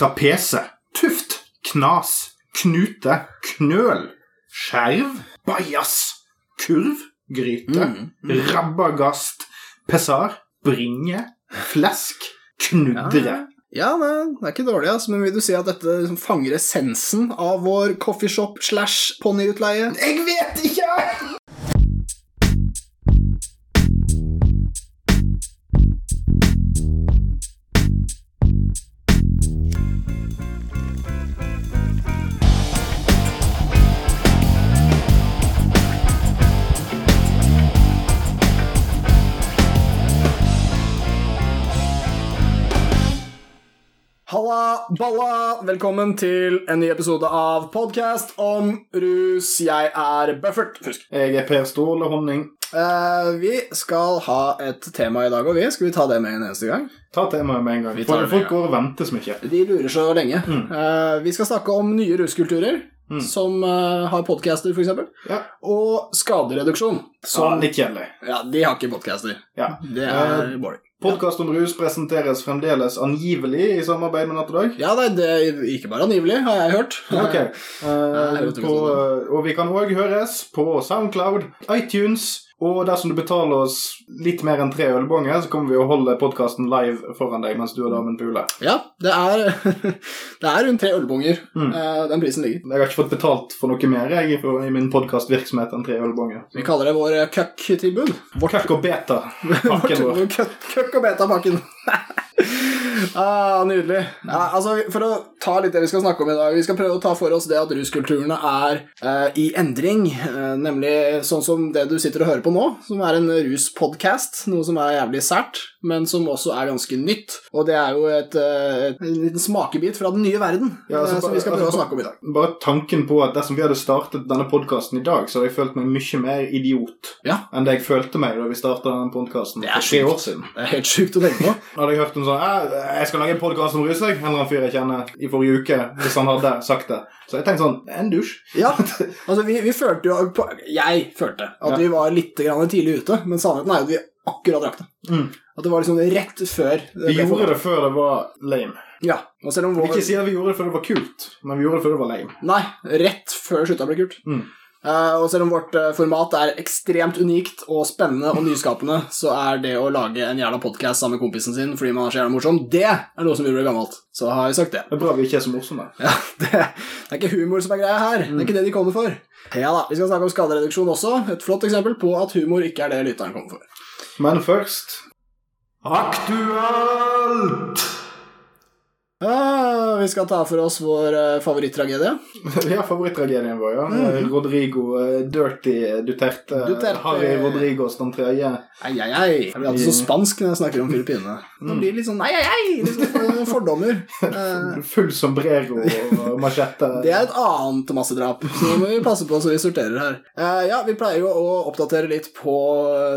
trapese, tuft, knas, knute, knøl, skjerv, bajas, kurv, gryte, rabagast, pessar, bringe, flesk, knudre. Ja, det er ikke dårlig, altså, men vil du si at dette liksom fanger essensen av vår coffeeshop slash ponniutleie? Jeg vet ikke! Balla! Velkommen til en ny episode av podcast om rus. Jeg er Buffert. Husk. Jeg er Per Ståle Honning. Eh, vi skal ha et tema i dag, og vi skal vi ta det med en eneste gang. Ta temaet med en gang. For folk går og venter så mye. De lurer så lenge. Eh, vi skal snakke om nye ruskulturer, Mm. som eh, har podcaster, f.eks., Ja. og skadereduksjon. Som, ja, litt kjedelig. ja, de har ikke podcaster. Ja. Det er boring. Podkast om rus presenteres fremdeles angivelig i samarbeid med Natt og Dag. Ja, nei, det er ikke bare angivelig, har jeg hørt. Ok. Uh, på, og vi kan òg høres på Soundcloud, iTunes, og dersom du betaler oss litt mer enn tre ølbonger, så kommer vi å holde podkasten live foran deg mens du og damen puler. Ja, det er, det er rundt tre ølbonger Mm. eh, den prisen ligger. Jeg har ikke fått betalt for noe mer jeg, i min podkastvirksomhet enn tre ølbonger. Vi kaller det vår køkk-tilbud. Køkk og beta, pakken vår. Vår køkk og beta-pakken. ah, nydelig. Ja, altså, for å ta litt det vi skal snakke om i dag Vi skal prøve å ta for oss det at ruskulturene er eh, i endring. eh, nemlig sånn som det du sitter og hører på nå, som er en ruspodcast. Noe som er jævlig sært, men som også er ganske nytt. Og det er jo et, eh, et, en liten smakebit fra den nye verden, Ja, altså, eh, som vi skal altså, prøve å snakke om i dag. Bare tanken på at dersom vi hadde startet denne podkasten i dag, så hadde jeg følt meg mye mer idiot Ja. enn det jeg følte meg da vi starta denne podkasten for tre år siden. Det er helt sjukt å tenke på. Hadde jeg hørt en sånn Jeg skal lage en podkast om rus, jeg. En eller annen fyr jeg kjenner i forrige uke, hvis han hadde sagt det. Så jeg tenkte sånn En dusj. Ja, altså vi, vi følte jo på, Jeg følte at Ja. vi var litt grann tidlig ute, men sannheten er jo at vi akkurat rakk det. Mm. At det var liksom rett før Vi gjorde det før det var lame. Ja, og selv om vår ikke si at vi gjorde det før det var kult, men vi gjorde det før det var lame. Nei, rett før slutta ble kult. Mm. Eh, og selv om vårt eh, format er ekstremt unikt og spennende og nyskapende, så er det å lage en jævla podkast sammen med kompisen sin fordi man er så jævla morsom, det er noe som vil bli gammelt. Så har vi sagt det. Det er bra vi ikke er så morsomme. Ja, det, det er ikke humor som er greia her. Det er ikke det de kommer for. Ja da, Vi skal snakke om skadereduksjon også. Et flott eksempel på at humor ikke er det lytteren kommer for. Men først Aktuelt! Ah, vi skal ta for oss vår uh, favorittragedie. Ja, favorittragedien favoritttragedien vår, ja. Rodrigo uh, Dirty Duterte. Duterte. Harry Rodrigos den tredje. Ai, ai, ei. Jeg blir alltid så spansk når jeg snakker om Filippinene. Nå blir litt sånn ai, ai, ai! Liksom, fordommer. Uh, Full sombrero og machete. det er et annet massedrap, så nå må vi passe på så vi sorterer her. Uh, ja, Vi pleier jo å oppdatere litt på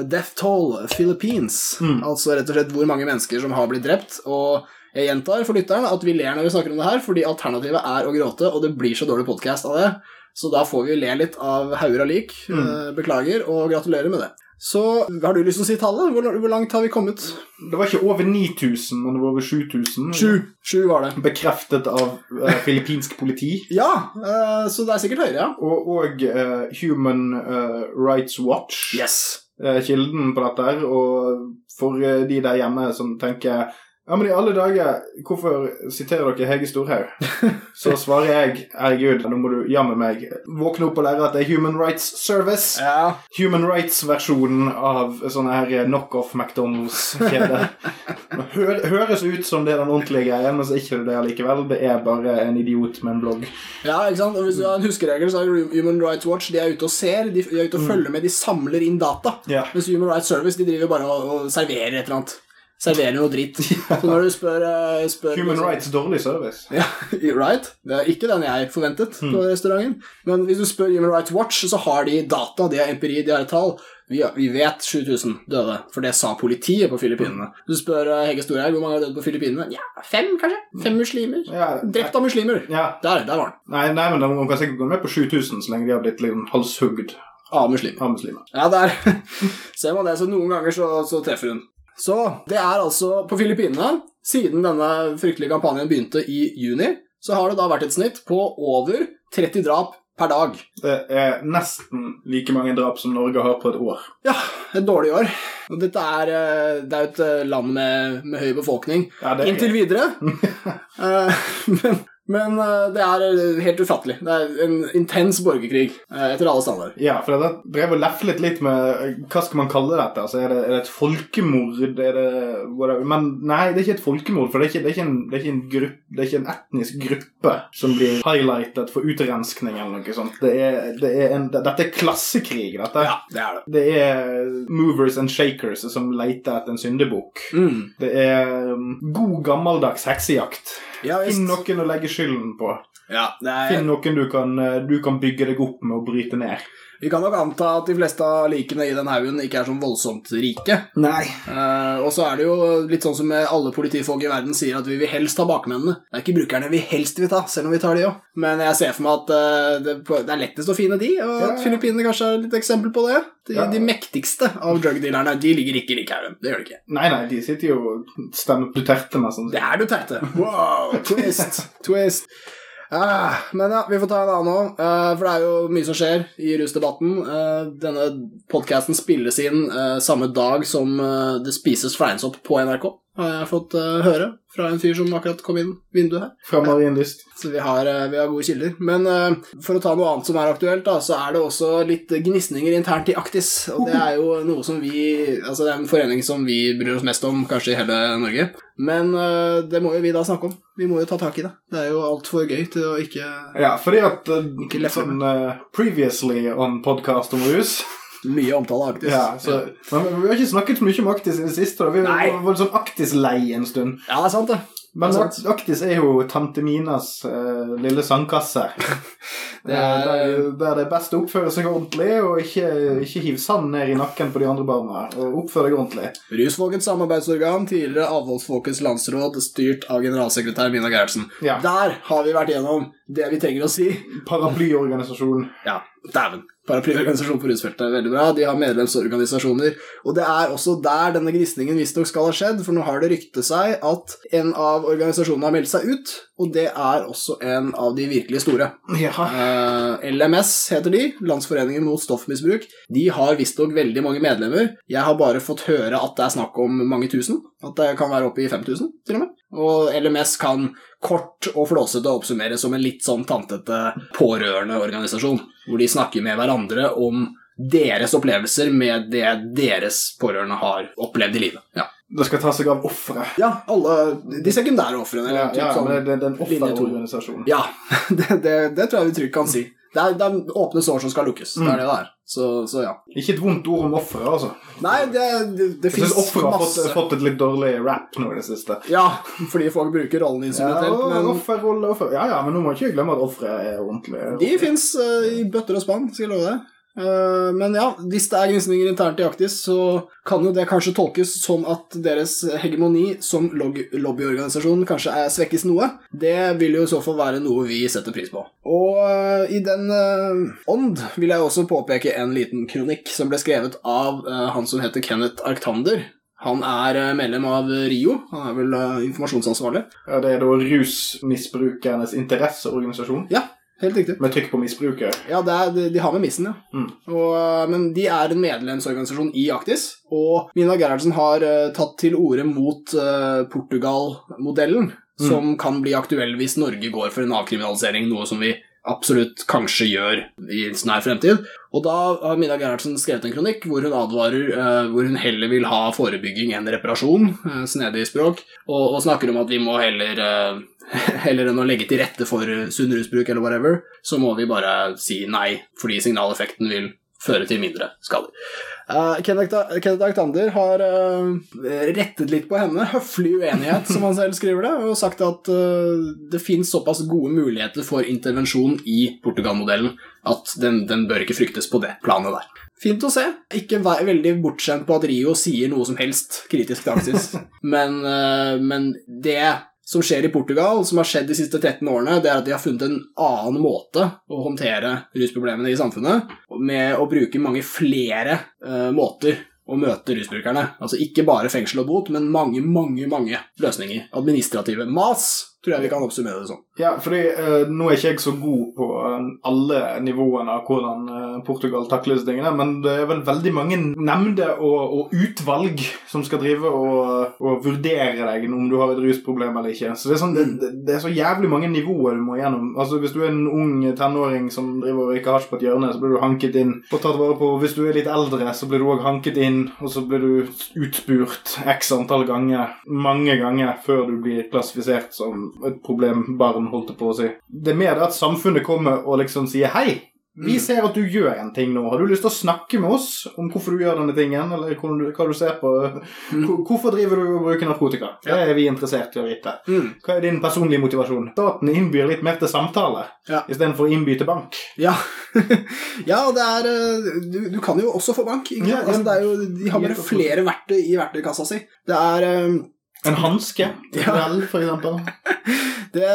Death Toll Philippines. Altså rett og slett hvor mange mennesker som har blitt drept. Og jeg gjentar for lytteren at vi ler når vi snakker om det her, fordi alternativet er å gråte, og det blir så dårlig podkast av det. Så da får vi le litt av hauger av lik. Mm. Beklager, og gratulerer med det. Så har du lyst til å si tallet? Hvor, hvor langt har vi kommet? Det var ikke over 9000, men det var over 7000. Sju. Var det. Bekreftet av uh, filippinsk politi. Ja, uh, så det er sikkert høyere, ja. Og, og uh, Human eh, Rights Watch, Yes. eh, kilden på dette. Og for eh, de der hjemme som tenker ja, men i alle dager, hvorfor siterer dere Hege Storhaug? Så svarer jeg, herregud, nå må du jammen meg våkne opp og lære at det er Human Rights Service. Ja. Human Rights-versjonen av sånne her knockoff McDonald's-kjede. Hør, høres ut som det er den ordentlige greien, men så er ikke det det allikevel. Det er bare en idiot med en blogg. ja, ikke sant? Og hvis du har en huskeregel, så er Human Rights Watch de er ute og ser, de er ute og følger med, de samler inn data. Ja. Mens Human Rights Service de driver bare og, og serverer et eller annet. Serverer noe dritt. Så når du spør, eh, spør Human liksom- Rights dårlig service. Ja, right. Det er ikke den jeg forventet på restauranten. Men hvis du spør Human Rights Watch, så har de data, de har empiri, de har et tall. Vi, vi vet 7000 døde, for det sa politiet på Filippinene. Du spør eh, Hege Storhaug hvor mange har dødd på Filippinene. Ja, fem, kanskje? Fem muslimer. Ja, Drept av muslimer. ja. Der, der var den. Nei, nei, men de kan sikkert gå med på 7000 så lenge de har blitt liksom halshugd av muslimer. Ja, der ser man det. Så noen ganger så, så treffer hun. Så det er altså På Filippinene Siden denne fryktelige kampanjen begynte i juni, så har det da vært et snitt på over 30 drap per dag. Det er nesten like mange drap som Norge har på et år. Ja, et dårlig år. Og dette er, eh, det er jo et eh, land med, med høy befolkning. Ja, det Inntil videre. Eh, men men eh, det er eh, helt ufattelig. Det er en intens borgerkrig eh, etter alle standarder. Ja, for jeg drev og leflet litt med hva skal man kalle dette. Altså, er, det, er det et folkemord? Er det. Men nei, det er ikke et folkemord, for det er ikke, det er ikke, en, det er ikke, en, gruppe, det er ikke en etnisk gruppe som blir highlightet for utrenskning eller noe sånt. Det er, det er en, dette er klassekrig, dette. Ja, det er det. Det er movers and shakers som leter etter en syndebukk. Mm. Det er um, god gammeldags heksejakt. Ja. Finn noen å legge skylden på. Ja, Finn noen du kan, eh, du kan bygge deg opp med å bryte ned. Vi kan nok anta at de fleste av likene i den haugen ikke er sånn voldsomt rike. Nei. Eh, og så er det jo litt sånn som alle politifolk i verden sier at vi vil helst ha bakmennene. Det er ikke brukerne vi helst vil ta, selv om vi tar de òg. Men jeg ser for meg at eh, det, det er lettest å finne de, og Ja, at. Filippinene kanskje er litt eksempel på det. De, Ja. de mektigste av drugdealerne de ligger ikke i likhaugen. Det gjør de ikke. Nei, nei, de sitter jo og stemmer Duterte med sånn. Det er Duterte. Wow, twist, twist. Ah, men ja, vi får ta en annen òg, for det er jo mye som skjer i rusdebatten. Eh, denne podkasten spilles inn eh, samme dag som eh, det spises fleinsopp på NRK, har jeg fått uh, høre fra en fyr som akkurat kom inn vinduet her. Fra Marienlyst. Så vi har, uh, vi har gode kilder. Men uh, for å ta noe annet som er aktuelt, da, så er det også litt gnisninger internt i Aktis. Og det er jo noe som vi Altså det er en forening som vi bryr oss mest om, kanskje i hele Norge. Men det må jo vi da snakke om. Vi må jo ta tak i det. Det er jo altfor gøy til å ikke Ja, fordi at uh, Previously on podcast om rus Mye omtale av Aktis. ja, så, Men vi har ikke snakket så mye om Aktis i det siste. Da. Vi Nei. var sånn Aktis-lei en stund. Ja, det er sant, det. Men Det er sant. Aktis er jo tante Minas uh, lille sandkasse. Det er- der, der det er best å oppføre seg ordentlig, og ikke, ikke hive sand ned i nakken på de andre barna. Og oppføre deg ordentlig. Rusfolkets samarbeidsorgan, tidligere Avholdsfolkets landsråd, styrt av generalsekretær Mina Gerhardsen. Ja. Der har vi vært gjennom det vi trenger å si. Paraplyorganisasjonen. Ja, dæven. Paraplyorganisasjon på rusfeltet er veldig bra. De har medlemsorganisasjoner. Og det er også der denne gnisningen visstnok skal ha skjedd, for nå har det ryktet seg at en av organisasjonene har meldt seg ut, og det er også en av de virkelig store. Ja. Eh, LMS heter de, Landsforeningen mot stoffmisbruk. De har visstnok veldig mange medlemmer. Jeg har bare fått høre at det er snakk om mange tusen. At det kan være oppe i 5000, til og med. Og LMS kan kort og flåsete oppsummeres som en litt sånn tantete pårørendeorganisasjon, hvor de snakker med hverandre om deres opplevelser med det deres pårørende har opplevd i livet. Ja, Det skal ta seg av ofre. ja alle de sekundære ofrene. Ja, ja, sånn- men det, det er offerorganisasjonen. Ja, det, det, det tror jeg vi trygt kan si. Det er, det er åpne sår som skal lukkes. Det er det det er. Så, så ja. Ikke et vondt ord om offeret, altså. Nei, det, det, det Jeg masse fins offeret har fått, fått et litt dårlig rap nå i det siste. Ja, fordi folk bruker rollen instrumentelt, Ja, men offerrolle, offer. ja, ja, men nå må ikke glemme at offeret er ordentlig. de fins i bøtter og spann, skal jeg love deg. Eh, men ja, hvis det er gnisninger internt i Aktis, så kan jo det kanskje tolkes som at deres hegemoni som lobbyorganisasjon kanskje er svekkes noe. Det vil jo i så fall være noe vi setter pris på. Og eh, i den eh, ånd vil jeg også påpeke en liten kronikk som ble skrevet av han som heter Kenneth Arctander. Han er medlem av RIO, han er vel informasjonsansvarlig. Ja, det er da rusmisbrukernes interesseorganisasjon, Ja, helt riktig. med trykk på misbruket. Ja, er, de, har med missen, ja. Mm. Og, eh, men de er en medlemsorganisasjon i Aktis, og Mina Gerhardsen har uh, tatt til orde mot uh, Portugal-modellen, Mm. som kan bli aktuell hvis Norge går for en avkriminalisering, noe som vi absolutt kanskje gjør i nær fremtid. Og da har Mina Gerhardsen skrevet en kronikk hvor hun advarer uh, hvor hun heller vil ha forebygging enn reparasjon, uh, snedig språk, og, og snakker om at vi må heller eh, Heller enn å legge til rette for eh, sunn rusbruk eller whatever, så må vi bare si nei, fordi signaleffekten vil føre til mindre skader. Uh, Kenneth Kenneth Arctander har uh, rettet litt på henne, høflig uenighet, som han selv skriver det, og sagt at uh, det finnes såpass gode muligheter for intervensjon i Portugal-modellen at den, den bør ikke fryktes på det planet der. Fint å se. Ikke vær veldig bortskjemt på at Rio sier noe som helst kritisk til Aksis, men, men det som skjer i Portugal, som har skjedd de siste 13 årene, det er at de har funnet en annen måte å håndtere rusproblemene i samfunnet, med å bruke mange flere uh, måter å møte rusbrukerne. Altså ikke bare fengsel og bot, men mange, mange, mange løsninger. Administrative mas, tror jeg vi kan oppsummere det sånn. Ja, fordi eh, nå er ikke jeg så god på eh, alle nivåene av hvordan eh, Portugal takler disse tingene, men det er vel veldig mange nemnder og, og utvalg som skal drive og, og vurdere deg om du har et rusproblem eller ikke. Så det er, sånn, det, det er så jævlig mange nivåer du må gjennom. Altså Hvis du er en ung tenåring som driver og røyker hasj på et hjørne, så blir du hanket inn og tatt vare på. Hvis du er litt eldre, så blir du òg hanket inn, og så blir du utspurt x antall ganger, mange ganger, før du blir klassifisert som et problem barn holdt på å si. Det er mer det at samfunnet kommer og liksom sier hei. Vi ser at du gjør en ting nå. Har du lyst til å snakke med oss om hvorfor du gjør denne tingen? Eller hva du, ser på? Hvorfor driver du og bruker narkotika? Det er vi interessert i å vite. Mm. Hva er din personlige motivasjon? Staten innbyr litt mer til samtale Ja. istedenfor å innby til bank. Ja. ja, og det er eh, du, du kan jo også få bank. Ikke? Sant? Altså, det jo, de har bare flere verktøy i verktøykassa si. Det er eh, En hanske, Ja. vel, for eksempel. det,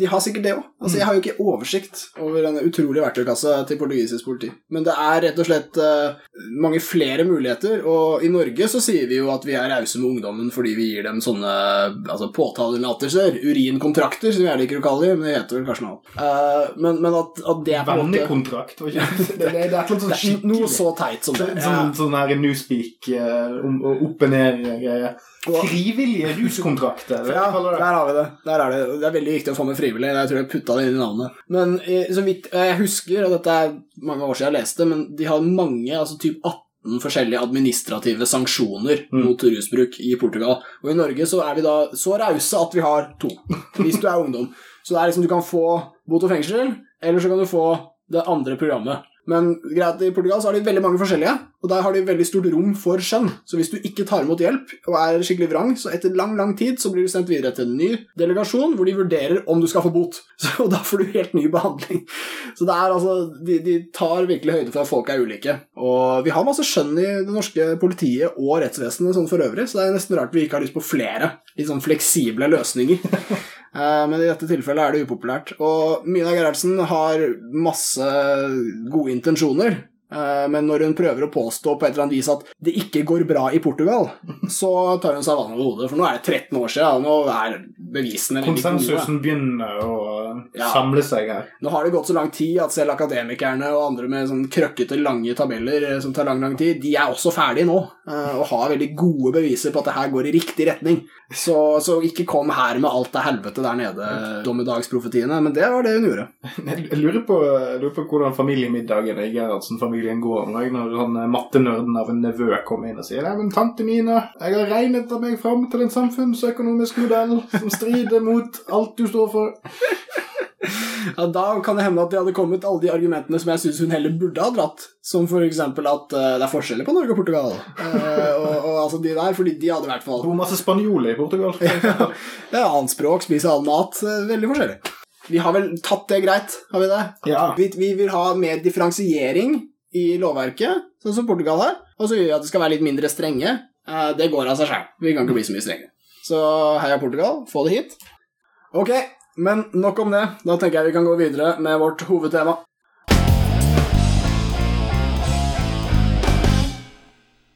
De har sikkert det òg. Altså, jeg har jo ikke oversikt over denne utrolig verktøykasse til portugisisk politi. Men det er rett og slett uh, mange flere muligheter, og i Norge så sier vi jo at vi er rause med ungdommen fordi vi gir dem sånne altså, påtalelatelser, urinkontrakter, som jeg liker å kalle dem, men det heter vel kanskje noe annet. Uh, men, men at, at det er på en måte Vennekontrakt. var ikke det? Det, det, det er et sånn noe så teit som det. Sånn, sånn her newspeak uh, opp og ned-greier. Frivillige ruskontrakter. Ja, der har vi det. Der er det. det er veldig viktig å få med frivillig. Jeg tror jeg putta det inn i navnet. Men eh, vidt jeg husker, og dette er mange år siden jeg leste, men de har mange, altså typ 18 forskjellige administrative sanksjoner Mm. mot rusbruk i Portugal. Og i Norge så er vi da så rause at vi har to, hvis du er ungdom. Så det er liksom du kan få bot og fengsel, eller så kan du få det andre programmet. Men greit, i Portugal så har de veldig mange forskjellige, og der har de veldig stort rom for skjønn. Så hvis du ikke tar imot hjelp og er skikkelig vrang, så etter lang, lang tid så blir du sendt videre til en ny delegasjon hvor de vurderer om du skal få bot. Så, og da får du helt ny behandling. Så det er altså, de, de tar virkelig høyde for at folk er ulike. Og vi har masse skjønn i det norske politiet og rettsvesenet sånn for øvrig, så det er nesten rart vi ikke har lyst på flere litt sånn fleksible løsninger. Eh, Men i dette tilfellet er det upopulært. Og Mina Gerhardsen har masse gode intensjoner. eh, Men når hun prøver å påstå på et eller annet vis at det ikke går bra i Portugal, så tar hun seg vann over hodet. For nå er det 13 år siden, og nå er bevisene. Konsensusen begynner å Ja. samle seg her. Nå har det gått så lang tid at selv akademikerne og andre med sånn krøkkete, lange tabeller eh, som tar lang, lang tid, de er også ferdige nå, og har veldig gode beviser på at det her går i riktig retning. Så, så ikke kom her med alt det helvete der nede, dommedagsprofetiene, men det var det hun gjorde. Jeg lurer på, jeg lurer på hvordan familiemiddagen i Gerhardsen-familien går om dagen når sånn eh, mattenerden av en nevø kommer inn og sier Nei, men tante Mina, jeg har regnet meg fram til en samfunnsøkonomisk modell som strider mot alt du står for. Ja, Da kan det hende at det hadde kommet alle de argumentene som jeg syns hun heller burde ha dratt, som eksempel at uh, det er forskjeller på Norge og Portugal, Uh, og, og altså de der, fordi de hadde i hvert fall Hvor masse spanjoler i Portugal? Det er annet språk, spiser annen mat. Uh, Veldig forskjellig. Vi har vel tatt det greit, har vi det? Ja. Vi, vi vil ha mer differensiering i lovverket, sånn som Portugal har. Og så vil vi at det skal være litt mindre strenge. Det går av seg sjøl. Vi kan ikke bli så mye strenge. Så heia Portugal, få det hit. Ok, men nok om det. Da tenker jeg vi kan gå videre med vårt hovedtema.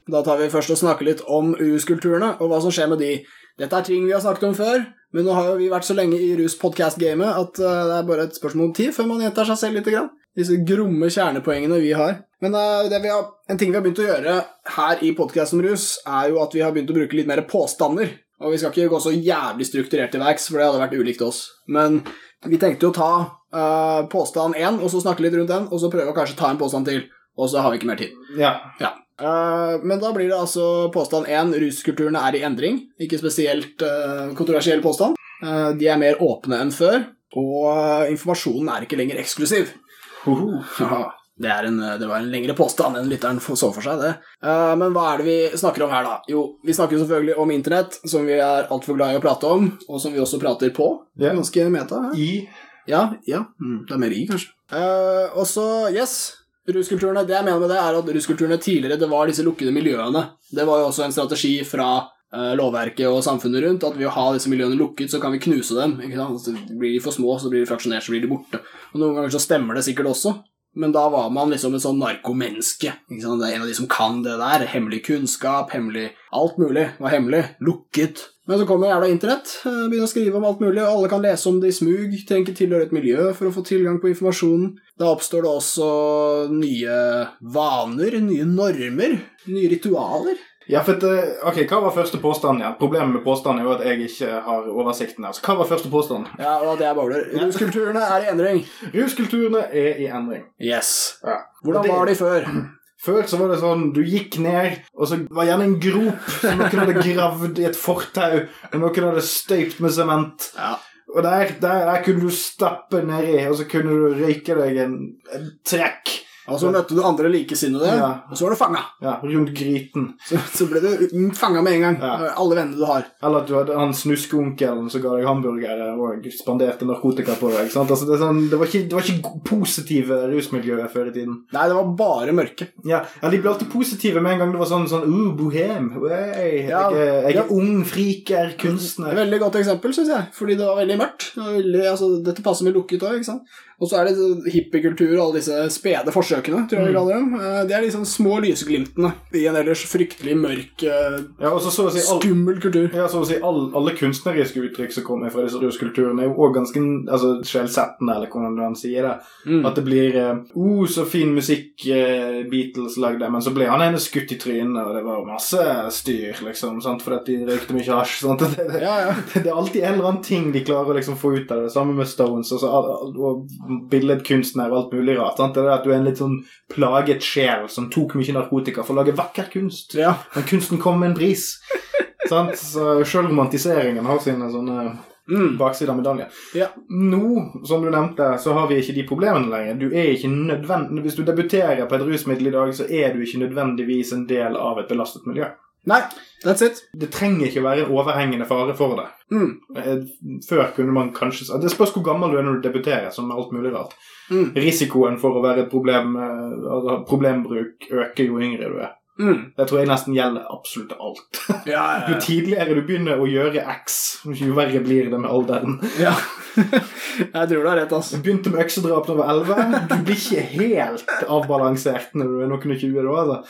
Da tar vi først og snakker litt om ruskulturene og hva som skjer med de. Dette er ting vi har snakket om før, men nå har jo vi vært så lenge i ruspodcast-gamet at eh, det er bare et spørsmål om tid før man gjentar seg selv litt. Grann. Disse gromme kjernepoengene vi har. Men eh, vi har, en ting vi har begynt å gjøre her i podkast om rus, er jo at vi har begynt å bruke litt mer påstander. Og vi skal ikke gå så jævlig strukturert til verks, for det hadde vært ulikt oss. Men vi tenkte å ta uh, påstand én, og så snakke litt rundt den, og så prøve å kanskje ta en påstand til. Og så har vi ikke mer tid. ja. Ja. Uh, men da blir det altså påstand én ruskulturene er i endring. Ikke spesielt uh, kontroversiell påstand. De er mer åpne enn før, og informasjonen er ikke lenger eksklusiv. Hoho. Haha, Det, er en, det var en lengre påstand enn lytteren så for seg, det. Eh, men hva er det vi snakker om her, da? Jo, vi snakker selvfølgelig om internett, som vi er altfor glad i å prate om, og som vi også prater på. Det er Ganske meta. Her. I Ja, ja. Mm, det er mer i, kanskje. Eh, og så, yes Ruskulturene, Det jeg mener med det, er at ruskulturene tidligere det var disse lukkede miljøene. Det var jo også en strategi fra eh, lovverket og samfunnet rundt at ved å ha disse miljøene lukket, så kan vi knuse dem. ikke sant? Så blir de for små, så blir de fraksjonert, så blir de borte. Og Noen ganger så stemmer det sikkert også, men da var man liksom et sånn narkomenneske. Ikke sant? Det er en av de som kan det der. Hemmelig kunnskap, hemmelig Alt mulig var hemmelig. Lukket. Men så kommer jævla internett, eh, begynner å skrive om alt mulig, og alle kan lese om det i smug, trenger ikke tilhøre et miljø for å få tilgang på informasjonen. Da oppstår det også nye vaner, nye normer, nye ritualer. Ja, for at, eh, ok, Hva var første påstand Ja? Problemet med påstanden er jo at jeg ikke har oversikten. Altså, Så hva var første påstand? Ja, og det er bowler. Ruskulturene er i endring. Ruskulturene er i endring. Yes. Ja. Hvordan Det- var de før? Før så var det sånn du gikk ned, og så var det gjerne en grop som noen hadde gravd i et fortau, og noen hadde støypt med sement. Ja. Og der, der, der kunne du stappe nedi, og så kunne du røyke deg en, en trekk Og så møtte du andre likesinnede, Ja. og så var du fanga. ja, rundt gryten. Så, så ble du fanga med en gang. Ja. Alle vennene du har. Eller at du hadde han snuskeonkelen som ga deg hamburgere og spanderte narkotika på deg. Altså, det, sånn, det, var ikke, det var ikke positive rusmiljøer før i tiden. Nei, det var bare mørke. Ja, ja, De ble alltid positive med en gang det var sånn, sånn uh, bohem. Wey, Ja, jeg, er- jeg er ung, friker, kunstner. veldig godt eksempel, syns jeg. Fordi det var veldig mørkt. Det var veldig, altså, dette passer med lukket òg, ikke sant. Og så er det så hippiekultur og alle disse spede forsøkene, tror jeg vi kaller dem. Eh, Det er liksom små lysglimtene i en ellers fryktelig mørk, eh, Ja, og så så å si all, skummel kultur. ja, så å si all, alle kunstneriske uttrykk som kommer fra disse ruskulturene, er jo òg ganske altså, skjellsettende, eller hvordan man sier det. Mm. At det blir eh, oh, så fin musikk Beatles lagde, men så ble han ene skutt i trynet, og det var masse styr, liksom, sant? fordi de røykte mye hasj. Sant? Det, det, Ja, ja. det er alltid en eller annen ting de klarer å liksom få ut av det. Samme med Stones og, så, og billedkunstner og alt mulig rart. Sant? Det er at du er en litt sånn plaget sjel som tok mye narkotika for å lage vakker kunst. ja. Men kunsten kom med en pris. sant? Så romantiseringen har sine sånne Mm. Bakside av medaljen. ja. Nå, som du nevnte, så har vi ikke de problemene lenger. Du er ikke nødvendig, Hvis du debuterer på et rusmiddel i dag, så er du ikke nødvendigvis en del av et belastet miljø. Nei, that's it. Det trenger ikke være en overhengende fare for det. Mm. Eh, Før kunne man kanskje Det spørs hvor gammel du er når du debuterer, som med alt mulig rart. Mm. Risikoen for å være et problem, eh, altså problembruk øker jo yngre du er. Mm. Det tror jeg nesten gjelder absolutt alt. Ja, ja, Jo tidligere du begynner å gjøre X, jo verre blir det med alderen. ja. jeg tror du har rett, altså. Du begynte med øksedrap da du var 11. Du blir ikke helt avbalansert når du er noen og 20 da. Altså.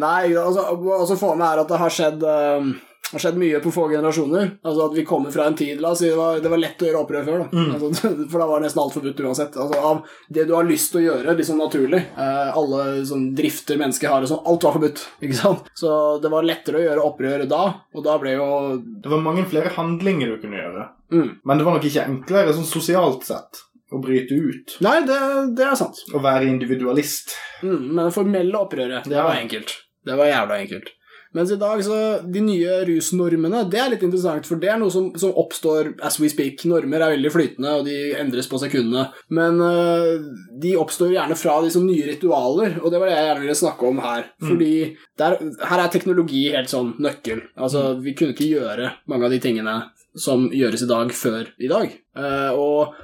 Nei, altså, altså for meg her at det har skjedd eh, har skjedd mye på få generasjoner. Altså At vi kommer fra en tid La oss si det var, det var lett å gjøre opprør før. Da. Altså, for da var nesten alt forbudt uansett. Altså Av det du har lyst til å gjøre, liksom naturlig eh, Alle sånn drifter mennesker har og sånn, alt var forbudt. Ikke sant? Så det var lettere å gjøre opprør da, og da ble jo Det var mange flere handlinger du kunne gjøre. mm. Men det var nok ikke enklere sånn sosialt sett å bryte ut. Nei, det, det er sant. Å være individualist. Mm, men det formelle opprøret, det Ja. var enkelt. Det var jævla enkelt. Mens i dag, så De nye rusnormene, det er litt interessant, for det er noe som, som oppstår as we speak. Normer er veldig flytende, og de endres på sekundene. Men uh, de oppstår gjerne fra liksom nye ritualer, og det var det jeg gjerne ville snakke om her. Fordi der, her er teknologi helt sånn nøkkel. Altså, vi kunne ikke gjøre mange av de tingene som gjøres i dag, før i dag. Uh, og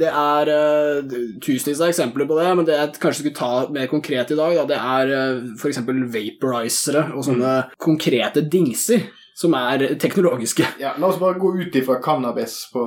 det er uh, tusenvis av eksempler på det, men det jeg kanskje skulle ta mer konkret i dag, da, det er uh, f.eks. vaporizere og sånne konkrete dingser som er teknologiske. Ja, La oss bare gå ut ifra cannabis. på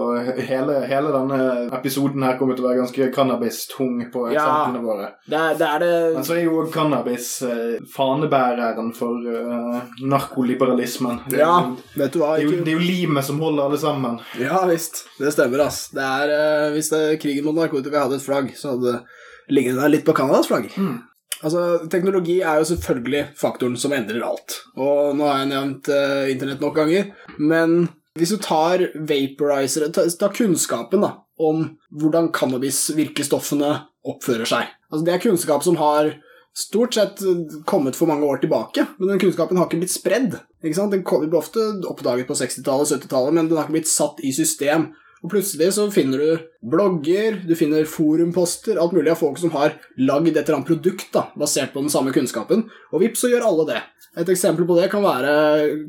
hele, hele denne episoden her kommer til å være ganske cannabis-tung på Ja. våre. Det det, er det Men så er jo cannabis eh, fanebæreren for eh, narkoliberalismen. Det Ja, vet du hva? Det er, jo, det er jo limet som holder alle sammen. ja visst. Det stemmer, ass. Det er, uh, hvis det, krigen mot narkotika hadde et flagg, så hadde det lignet der litt på Canadas flagg. Mm. Altså, Teknologi er jo selvfølgelig faktoren som endrer alt. Og nå har jeg nevnt uh, internett nok ganger, men hvis du tar vaporizere Ta, ta kunnskapen da, om hvordan cannabis-virkestoffene oppfører seg. Altså, Det er kunnskap som har stort sett eh, kommet for mange år tilbake, men den kunnskapen har ikke blitt spredd. Ikke sant? Den ble ofte oppdaget på 60-tallet, 70-tallet, men den har ikke blitt satt i system. Og plutselig så finner du blogger, du finner forumposter, alt mulig av folk som har lagd et eller annet produkt da, basert på den samme kunnskapen, og vips, så gjør alle det. Et eksempel på det kan være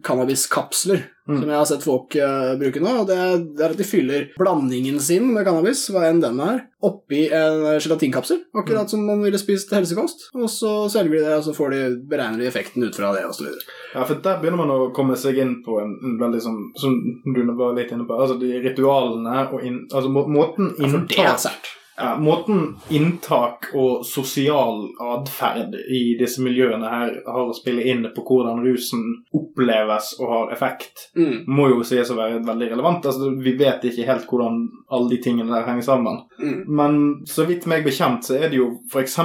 cannabiskapsler, som jeg har sett folk uh, bruke nå. og det det er at de fyller blandingen sin med cannabis, hva enn den er, oppi en gelatinkapsel, akkurat som man ville spist helsekost, og så selger de det, og så får de, beregner de effekten ut fra det, videre. Ja, for Der begynner man å komme seg inn på en, en veldig sånn Som du var litt inne på, altså de ritualene og inn, altså må, måten Det inntak ja, måten inntak og sosial atferd i disse miljøene her har å spille inn på hvordan rusen oppleves og har effekt, Mm. må jo sies å være veldig relevant. Altså, vi vet ikke helt hvordan alle de tingene der henger sammen. Mm. Men så vidt meg bekjent så er det jo f.eks.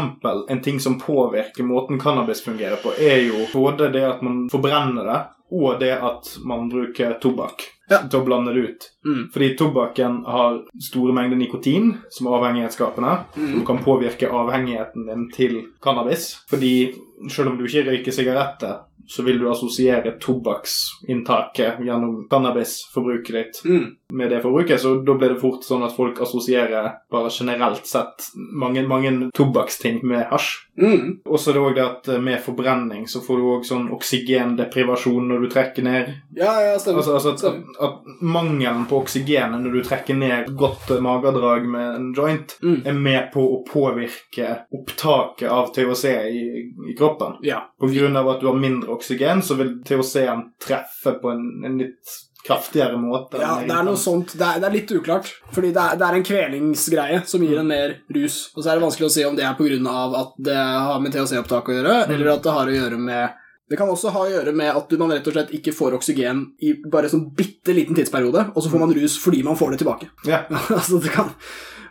en ting som påvirker måten cannabis fungerer på, er jo både det at man forbrenner det, og det at man bruker tobakk Ja. til å blande det ut. Mm. Fordi tobakken har store mengder nikotin, som er avhengighetsskapende, Mm. som kan påvirke avhengigheten din til cannabis. Fordi selv om du ikke røyker sigaretter, så vil du assosiere tobakksinntaket gjennom cannabisforbruket ditt Mm. med det forbruket, så da blir det fort sånn at folk assosierer bare generelt sett mange, mange tobakksting med hasj. Mm. Og så er det òg det at med forbrenning så får du òg sånn oksygendeprivasjon når du trekker ned. Ja, ja, stemmer. Altså, altså at, mangelen på oksygen når du trekker ned godt magedrag med en joint, Mm. er med på å påvirke opptaket av THC i, i kroppen. Ja. På grunn av at du har mindre oksygen, så vil THC-en treffe på en, en litt kraftigere måte. Ja, det er noe sånt. Det er, det er litt uklart. Fordi det er, det er en kvelingsgreie som gir en mer rus. Og så er det vanskelig å si om det er pga. at det har med THC-opptak å gjøre, eller at det har å gjøre med det kan også ha å gjøre med at man rett og slett ikke får oksygen i bare en sånn bitte liten tidsperiode, og så får man rus fordi man får det tilbake. Ja. altså, det kan...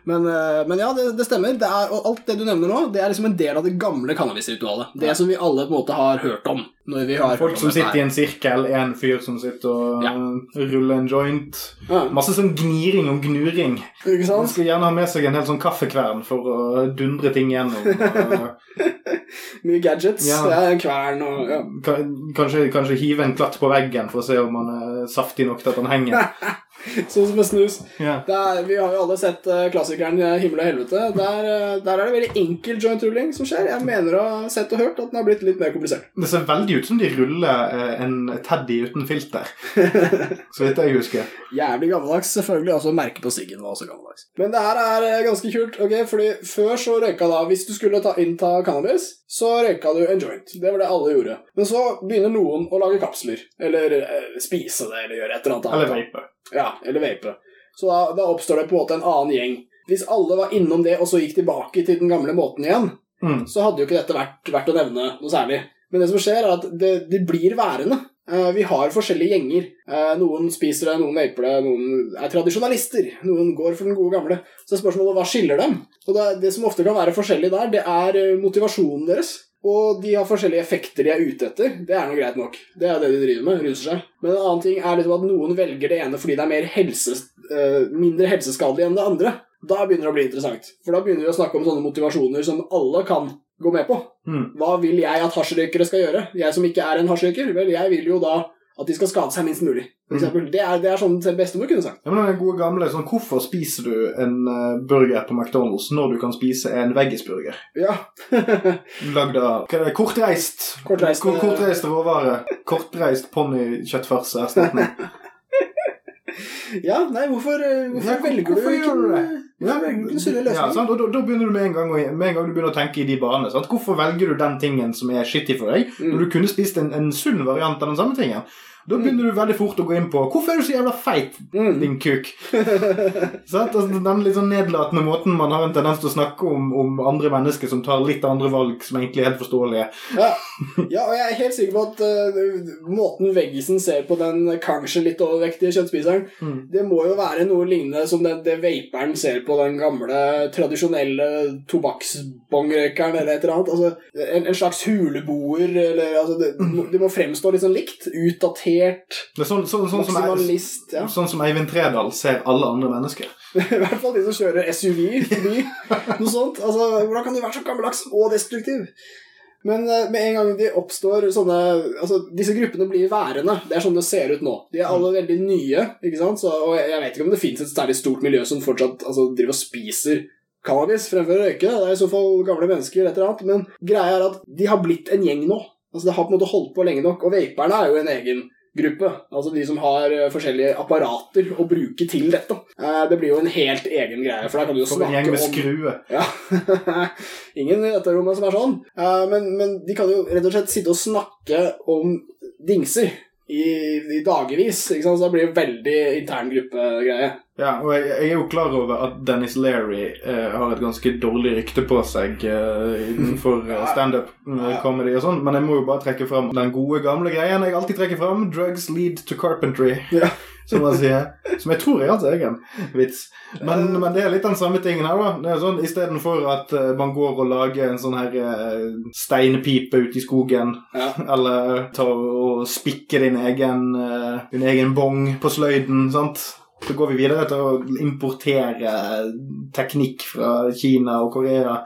Men, eh, men ja, det, det stemmer. Det er, og alt det du nevner nå, det er liksom en del av det gamle cannabisritualet. Det som vi alle på en måte har hørt om. Når vi har Folk som sitter i en sirkel, en fyr som sitter og Ja. ruller en joint. ja, Masse sånn gniring og gnuring. Ikke Man sant? skal gjerne ha med seg en hel sånn kaffekvern for å dundre ting gjennom. Mye gadgets. Ja. Er kvern og ja. Kanskje, kanskje hive en klatt på veggen for å se om han er saftig nok til at han henger. Sånn som med snus. Yeah. Det er, vi har jo alle sett eh, klassikeren eh, 'Himmel og helvete'. Der, eh, der er det veldig enkel joint-rulling som skjer. Jeg mener å ha sett og hørt at den har blitt litt mer komplisert. Det ser veldig ut som de ruller en Teddy uten filter. Så vidt jeg husker. Jævlig gammeldags. Selvfølgelig Altså merket på siggen var også gammeldags. Men det her er ganske kult. ok? Fordi før så røyka da Hvis du skulle ta, innta cannabis, så røyka du en joint. Det var det alle gjorde. Men så begynner noen å lage kapsler. Eller eh, spise det, eller gjøre et eller annet. Eller vape. Ja, eller vape. Så da, da oppstår det på en måte en annen gjeng. Hvis alle var innom det, og så gikk tilbake til den gamle måten igjen, Mm. så hadde jo ikke dette vært verdt å nevne noe særlig. Men det som skjer, er at det, det blir værende. Eh, vi har forskjellige gjenger. Eh, noen spiser det, noen vaper det, noen er tradisjonalister. Noen går for den gode gamle. Så er spørsmålet hva skiller dem? Og det, det som ofte kan være forskjellig der, det er eh, motivasjonen deres. Og de har forskjellige effekter de er ute etter. Det er noe greit nok. Det er det de driver med. ruser seg. Men en annen ting er liksom at noen velger det ene fordi det er mer helse, eh, mindre helseskadelig enn det andre. Da begynner det å bli interessant. For da begynner vi å snakke om sånne motivasjoner som alle kan gå med på. Mm. Hva vil jeg at hasjrøykere skal gjøre? Jeg som ikke er en hasjrøyker? Vel, jeg vil jo da at de skal skade seg minst mulig. For eksempel. det, er, det er sånn selv bestemor kunne sagt. Ja, men den gode gamle, sånn, Hvorfor spiser du en uh, burger på McDonald's når du kan spise en veggisburger? Ja. Lagd av kortreist Kortreist, Kort- eh, kortreist råvare. Kortreist ponnikjøttfarseerstatning. ja, nei, hvorfor, eh, hvorfor Ja, velger du hvorfor ikke gjør du det? du sunne Ja, sant? Og da, da begynner du med en, gang, med en gang du begynner å tenke i de banene. Sant? Hvorfor velger du den tingen som er skittig for deg, Mm. når du kunne spist en, en sunn variant av den samme tingen? Da begynner du veldig fort å gå inn på 'Hvorfor er du så jævla feit, Mm. din kuk?' Altså, den litt sånn nedlatende måten man har en tendens til å snakke om, om andre mennesker som tar litt andre valg som egentlig er helt forståelige. Ja. ja, og jeg er helt sikker på at uh, måten veggisen ser på den kanskje litt overvektige kjøttspiseren, Mm. det må jo være noe lignende som det, det vaperen ser på den gamle, tradisjonelle tobakksbongrøykeren eller et eller annet. Altså, en, en slags huleboer, eller altså, det, det må fremstå litt sånn likt. Utdatert, Det er sånn, sånn, sånn, som, maksimalist. Ja. sånn som Eivind Tredal ser alle andre mennesker. I hvert fall de som kjører SUV forbi. Noe sånt. Altså, hvordan kan du være så gammeldags og destruktiv? Men eh, med en gang de oppstår sånne Altså, disse gruppene blir værende. Det er sånn det ser ut nå. De er alle veldig nye, ikke sant? Så, og jeg, jeg vet ikke om det fins et særlig stort miljø som fortsatt altså, driver og spiser cannabis fremfor å røyke. Det er i så fall gamle mennesker, et eller annet. Men greia er at de har blitt en gjeng nå. Altså, Det har på en måte holdt på lenge nok. Og vaperne er jo en egen gruppe. Altså de som har eh, forskjellige apparater å bruke til dette. Eh, Det blir jo en helt egen greie, for da kan du jo snakke om skrue. ja. Ingen i dette rommet som er sånn. Eh, Men, men de kan jo rett og slett sitte og snakke om dingser i, i dagevis. Så det blir veldig intern gruppegreie. Ja, og jeg, jeg er jo klar over at Dennis Leary eh, har et ganske dårlig rykte på seg eh, innenfor eh, standup-comedy og sånn, men jeg må jo bare trekke fram den gode, gamle greien jeg alltid trekker fram. Drugs lead to carpentry. Ja. som man sier. Som jeg tror er hans egen vits. Men, men det er litt den samme tingen her, da. Det er sånn, Istedenfor at man går og lager en sånn her steinpipe ute i skogen, Ja. eller tar og spikker din egen, din egen bong på sløyden, sant. Så går vi videre til å importere teknikk fra Kina og Korea.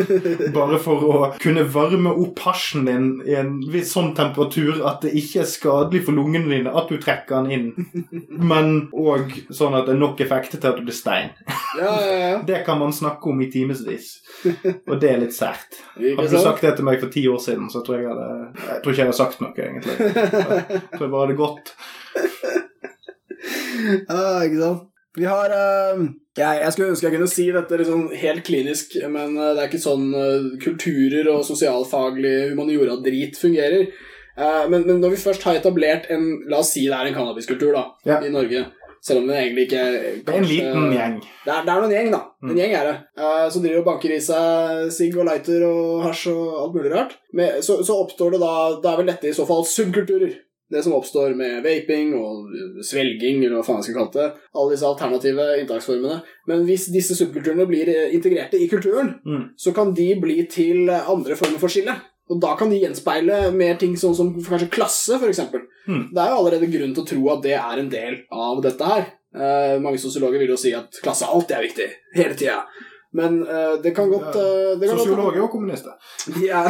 Bare for å kunne varme opp hasjen din i en viss sånn temperatur at det ikke er skadelig for lungene dine at du trekker den inn. Men òg sånn at det er nok effekter til at du blir stein. Ja, ja, ja. Det kan man snakke om i timevis. Og det er litt sært. Hadde du sagt det til meg for ti år siden, så tror jeg jeg hadde Jeg tror ikke jeg hadde sagt noe, egentlig. Jeg tror jeg bare hadde gått. Ja, ikke sant? Vi har uh, jeg, jeg skulle ønske jeg kunne si dette liksom helt klinisk, men uh, det er ikke sånn uh, kulturer og sosialfaglig humaniora-drit fungerer. Eh, men, men når vi først har etablert en La oss si det er en cannabiskultur da, Ja. i Norge. Selv om det egentlig ikke Det er en liten gjeng. Det er, det er noen gjeng, da. En Mm. gjeng er det. Eh, som driver og banker i seg sigg og lighter og hasj og alt mulig rart. Men, så, så oppstår det da Da er vel dette i så fall subkulturer. Det som oppstår med vaping og svelging, eller hva faen jeg skal kalle det. Alle disse alternative inntaksformene. Men hvis disse subkulturene blir eh, integrerte i kulturen, Mm. så kan de bli til eh, andre former for skille. Og da kan de gjenspeile mer ting sånn som kanskje klasse, f.eks. Mm. Det er jo allerede grunn til å tro at det er en del av dette her. Eh, mange sosiologer vil jo si at klasse alltid er viktig. Hele tida. Men uh, det kan godt uh, det kan godt- Sosiologer og kommunister. ja.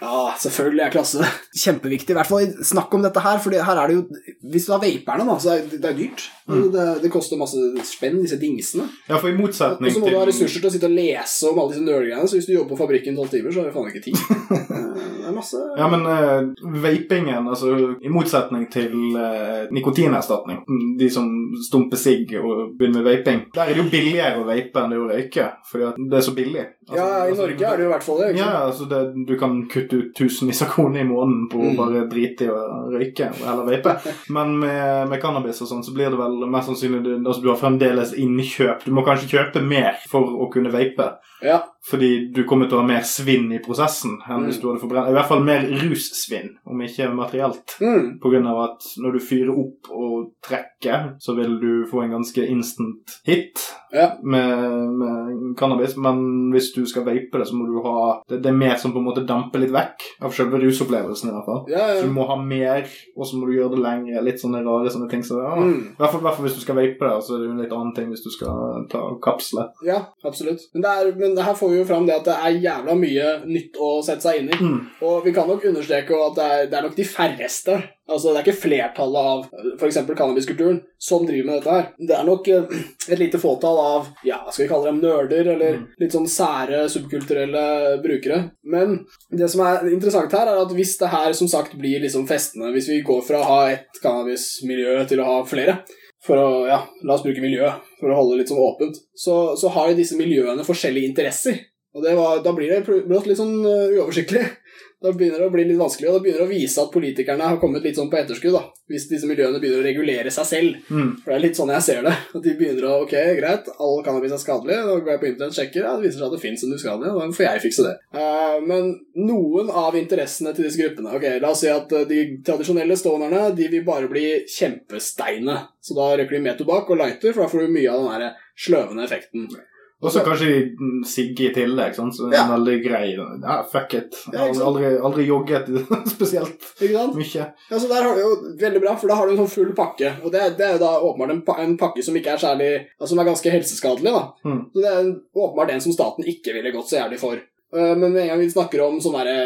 ja, selvfølgelig er klasse kjempeviktig. I hvert fall snakk om dette her, for her er det jo Hvis du har vaperne, da, så er det, det er dyrt. Mm. Det, det koster masse spenn, disse dingsene. Ja, for i motsetning til Og så må du ha ressurser til å sitte og lese om alle disse nerdgreiene, så hvis du jobber på fabrikken tolv timer, så har du faen ikke tid. Eh, Det er masse Ja, men uh, vapingen, altså i motsetning til uh, nikotinerstatning, de som stumper sigg og begynner med vaping, der er det jo billigere å vape enn det å røyke, fordi at det er så billig. Altså, Ja, i altså, Norge er det jo i hvert fall det. Ja, altså det, du kan kutte ut tusenvis av kroner i måneden på å Mm. bare drite i å røyke eller vape. Men med, med cannabis og sånn, så blir det vel mest sannsynlig du, altså, du har fremdeles innkjøp. Du må kanskje kjøpe mer for å kunne vape. Ja. Fordi du kommer til å ha mer svinn i prosessen enn Mm. hvis du hadde forbrent I hvert fall mer russvinn, om ikke materielt. Mm. På grunn av at når du fyrer opp og trekker, så vil du få en ganske instant hit Ja. med, med cannabis. Men hvis du skal vape det, så må du ha Det, det er mer som på en måte damper litt vekk av selve rusopplevelsen. i hvert fall. Ja, Så du må ha mer, og så må du gjøre det lengre. Litt sånne rare sånne ting. Så, ja. Mm. I hvert fall, hvis du skal vape det, så er det jo en litt annen ting hvis du skal ta kapsle. ja absolutt. Men, det er, men her får vi jo fram det at det er jævla mye nytt å sette seg inn i. Mm. Og vi kan nok understreke at det er, det er nok de færreste Altså Det er ikke flertallet av f.eks. cannabiskulturen som driver med dette her. Det er nok eh, et lite fåtall av ja, skal vi kalle dem nerder, eller Mm. litt sånn sære subkulturelle brukere. Men det som er interessant her, er at hvis det her som sagt blir liksom festende, hvis vi går fra å ha et cannabismiljø til å ha flere for å, ja, la oss bruke miljø for å holde det litt sånn åpent, så, så har jo disse miljøene forskjellige interesser. Og det var, da blir det brått litt sånn uh, uoversiktlig. Da begynner det å bli litt vanskelig, og det begynner å vise at politikerne har kommet litt sånn på etterskudd. da, Hvis disse miljøene begynner å regulere seg selv. Mm. For det er litt sånn jeg ser det. At de begynner å Ok, greit, all cannabis er skadelig. Da går jeg på internett og sjekker. Ja, det viser seg at det fins en uskadelig. Da får jeg fikse det. Uh, men noen av interessene til disse gruppene Ok, La oss si at eh, de tradisjonelle stonerne de vil bare bli kjempesteine. Så da røyker de med tobakk og lighter, for da får du mye av den der sløvende effekten. Og så kanskje mm, sigge i tillegg, sånn, så Ja. en veldig grei Ja, fuck it. Jeg har sant? aldri, aldri jogget spesielt Ikke sant? mye. Ja, så der har du jo Veldig bra, for da har du en sånn full pakke. Og det, det er jo da åpenbart en, en pakke som ikke er særlig altså, Som er ganske helseskadelig. da. Mm. Så det er en, åpenbart en som staten ikke ville gått så jævlig for. Eh, Men med en gang vi snakker om sånn derre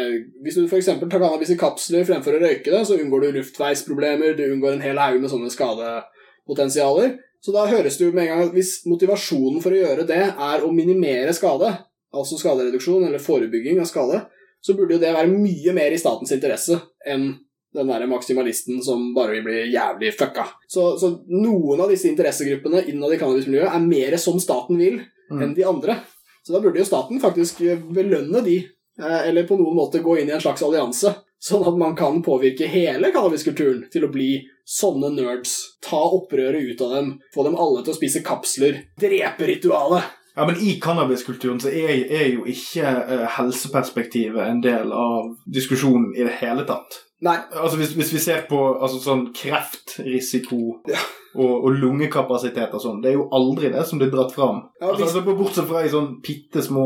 Hvis du f.eks. tar cannabis i kapsler fremfor å røyke det, så unngår du luftveisproblemer, du unngår en hel haug med sånne skadepotensialer. Så da høres det jo med en gang at hvis motivasjonen for å gjøre det er å minimere skade, altså skadereduksjon eller forebygging av skade, så burde jo det være mye mer i statens interesse enn den der maksimalisten som bare vil bli jævlig fucka. Så, så noen av disse interessegruppene innad i cannabismiljøet er mer som staten vil, Mm. enn de andre. Så da burde jo staten faktisk belønne de, eh, eller på noen måte gå inn i en slags allianse sånn at man kan påvirke hele cannabiskulturen til å bli sånne nerds. Ta opprøret ut av dem, få dem alle til å spise kapsler, drepe ritualet. Ja, men I cannabiskulturen så er, er jo ikke uh, helseperspektivet en del av diskusjonen i det hele tatt. Nei, Altså Hvis, hvis vi ser på altså, sånn kreftrisiko Ja. og, og lungekapasitet og sånn, det er jo aldri det som blir dratt fram. Ja, hvis- altså, altså, Bortsett fra i sånn bitte små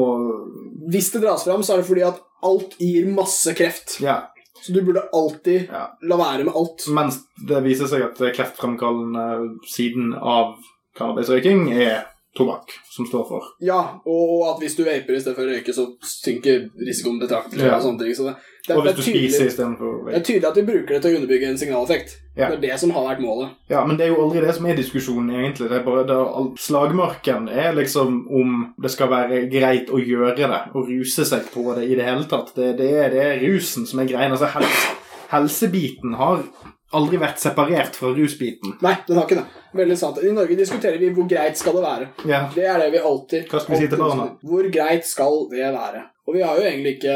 hvis det dras fram, så er det fordi at alt gir masse kreft. Ja. Så du burde alltid ja. la være med alt. Mens det viser seg at kreftfremkallende siden av cannabisrøyking er tobakk som står for. Ja, og at hvis du vaper istedenfor å røyke, så synker risikoen betraktelig. Ja. og sånne ting. Så det, det, Og det, hvis er du spiser tydelig, istedenfor å det er tydelig at de bruker det til å underbygge en signaleffekt. Ja. Det er det som har vært målet. Ja, men det er jo aldri det som er diskusjonen, egentlig. Det er bare det, Slagmarken er liksom om det skal være greit å gjøre det, å ruse seg på det i det hele tatt. Det, det, er, det er rusen som er greien. Altså, helse, helsebiten har aldri vært separert fra rusbiten. Nei, den har ikke det. Veldig sant. I Norge diskuterer vi hvor greit skal det være. Ja. Det er det vi alltid Hva skal vi si til barna? Hvor greit skal det være? Og vi har jo egentlig ikke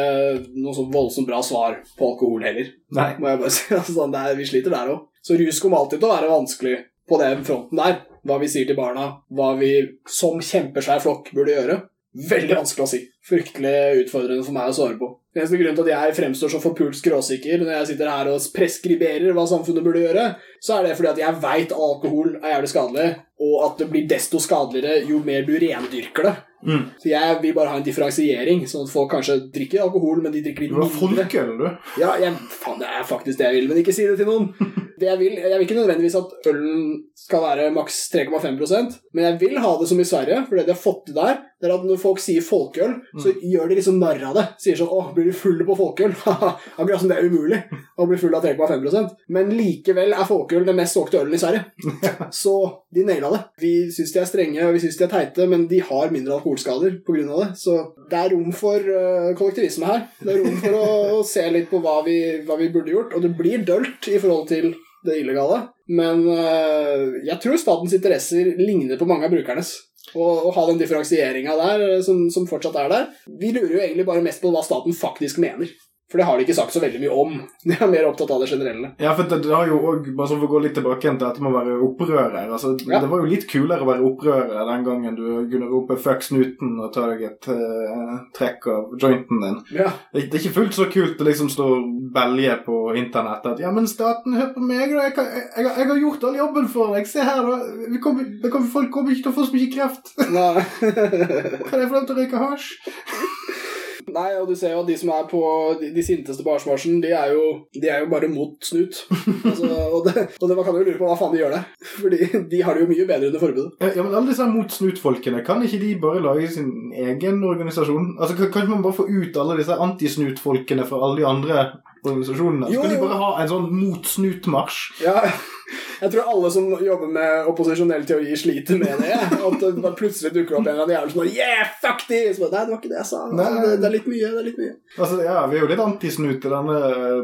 noe så voldsomt bra svar på alkohol heller. Nei. må jeg bare si. Altså, sånn, det er, vi sliter der òg. Så rus kommer alltid til å være vanskelig på den fronten der. Hva vi sier til barna, hva vi som kjempesvær flokk burde gjøre. Veldig vanskelig å si. Fryktelig utfordrende for meg å svare på. Den eneste grunnen til at jeg fremstår så forpult skråsikker når jeg sitter her og preskriberer hva samfunnet burde gjøre, så er det fordi at jeg veit alkohol er jævlig skadelig, og at det blir desto skadeligere jo mer du rendyrker det. Mm. Så jeg vil bare ha en differensiering, sånn at folk kanskje drikker alkohol, men de drikker litt Du er mindre. folkeøl, du. Ja, jeg, faen, det er faktisk det jeg vil, men ikke si det til noen. Det jeg, vil, jeg vil ikke nødvendigvis at ølen skal være maks 3,5% men jeg vil ha det som i Sverige, for det de har fått til der, det er at når folk sier folkeøl, så gjør de liksom narr av det. Sier sånn 'Å, blir du full på folkeøl?' Akkurat som det er umulig å bli full av 3,5% Men likevel er folkeøl den mest solgte ølen i Sverige. Så de naila det. Vi syns de er strenge og vi synes de er teite, men de har mindre alkoholskader pga. det. Så det er rom for øh, kollektivisme her. Det er rom for å, å se litt på hva vi, hva vi burde gjort. Og det blir dølt i forhold til det illegale, men øh, jeg tror statens interesser ligner på mange av brukernes. Og å ha den differensieringa der, øh, som, som fortsatt er der. Vi lurer jo egentlig bare mest på hva staten faktisk mener. For det har de ikke sagt så veldig mye om. De er mer opptatt av det generelle. Ja, for det, det har jo også, bare så for å gå litt tilbake igjen til dette med å være opprører. Altså, Ja. Det var jo litt kulere å være opprører den gangen du kunne rope 'fuck snuten' og ta deg et uh, trekk av jointen din. Ja, Det, det er ikke fullt så kult å liksom stå og belge på internett at 'ja, men staten, hør på meg, da. Jeg, jeg, jeg, har- jeg har gjort all jobben for deg. Se her, da. Vi kommer, det kommer, folk kommer ikke til å få så mye kreft. Nei. Kan jeg få lov til å røyke hasj? Nei, og du ser jo at de som er på de, de sinteste på Arsmarsjen, de de er jo bare mot snut. Altså, og, det, og det, man kan jo lure på hva faen de gjør det. Fordi de har det jo mye bedre under forbudet. Ja, men alle disse mot snut-folkene, kan ikke de bare lage sin egen organisasjon? Altså, kan ikke man bare få ut alle disse antisnut-folkene fra alle de andre organisasjonene? Så Jo, kan de bare ha en sånn motsnutmarsj. Ja, jeg tror alle som jobber med opposisjonell teori, sliter med det. At det bare plutselig dukker opp en eller annen jævel som bare Yeah, fuck de! Så bare, Nei, det var ikke det jeg sa. Nei. Det, det er litt mye. det er litt mye. Altså, ja, Vi er jo litt antisnut i denne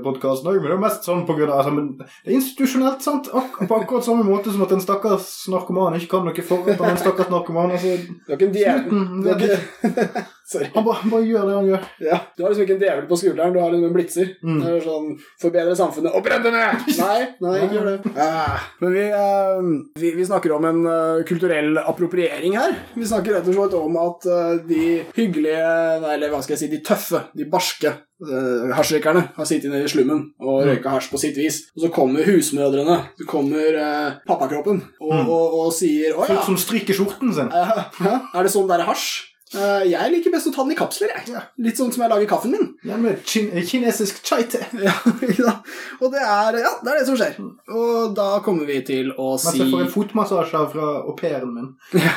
podkasten òg, men det er jo mest sånn på grunn av altså, men Det er institusjonelt, sant? Ak på akkurat samme måte som at en stakkars narkoman ikke kan noe for en stakkars narkoman. altså, Snuten, Det er ikke... Sorry. Han bare, bare gjør det han gjør. Ja, Du har liksom ikke en djevel på skulderen, du har liksom en blitzer. Mm. Det er sånn, Forbedre samfunnet og brenn det ned! Nei, nei, ikke gjør det. Ja. men vi, eh, vi, vi snakker om en uh, kulturell appropriering her. Vi snakker rett og slett om at uh, de hyggelige, nei, eller hva skal jeg si, de tøffe, de barske uh, hasjrøykerne har sittet nede i slummen og Mm. røyka hasj på sitt vis. Og så kommer husmødrene, så kommer uh, pappakroppen og, Mm. og, og sier å ja, Folk som stryker skjorten sin. Uh, er det sånn det er hasj? Eh, jeg liker best å ta den i kapsler, jeg. Litt sånn som jeg lager kaffen min. Ja, med kin kinesisk chai-te. Ja? Og det er, ja, det er det som skjer. Og da kommer vi til å si jeg får en fotmassasje fra au pairen min.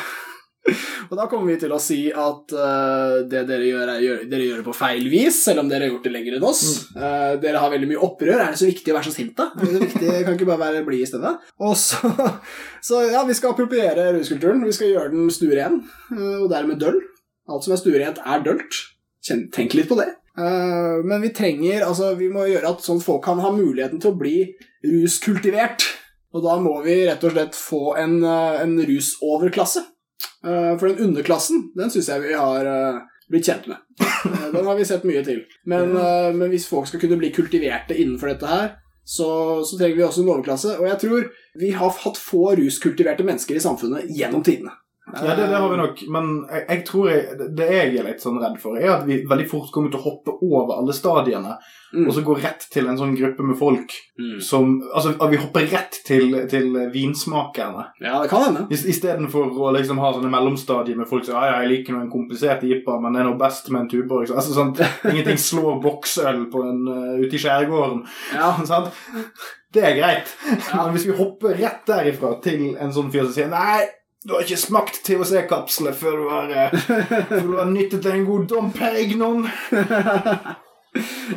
Og da kommer vi til å si at uh, det dere gjør, er, gjør, dere gjør det på feil vis, selv om dere har gjort det lenger enn oss. Eh, dere har veldig mye opprør. Er det så viktig å være så sint, da? Er det viktig? Kan ikke bare være blid i stedet? Og så, så ja, vi skal appropriere ruskulturen. Vi skal gjøre den stueren, og dermed døll. Alt som er stuerent, er dølt. Tenk litt på det. Eh, men vi trenger, altså vi må gjøre at sånn folk kan ha muligheten til å bli ruskultivert. Og da må vi rett og slett få en, eh, en rusoverklasse. Eh, For den underklassen, den syns jeg vi har, blitt kjent med. Den har vi sett mye til. Men, men hvis folk skal kunne bli kultiverte innenfor dette her, så, så trenger vi også en overklasse. Og jeg tror vi har hatt få ruskultiverte mennesker i samfunnet gjennom tidene. Ja, det, det har vi nok, men jeg, jeg tror jeg, det jeg er litt sånn redd for, er at vi veldig fort kommer til å hoppe over alle stadiene, Mm. og så gå rett til en sånn gruppe med folk Mm. som Altså, at vi hopper rett til, til vinsmakerne. Ja, det kan hende. Istedenfor å liksom ha sånne mellomstadier med folk som ja, ja, jeg liker noe en komplisert IPA, men det er noe best med en Tuborg. Altså, sånn, ingenting slår boksøl på en, uh, ute i skjærgården. Ja, sant? Det er greit. Ja. Men hvis vi hopper rett derifra til en sånn fyr som sier nei du har ikke smakt THC-kapslene før du har, eh, før du har nyttet en god Dom Perignon.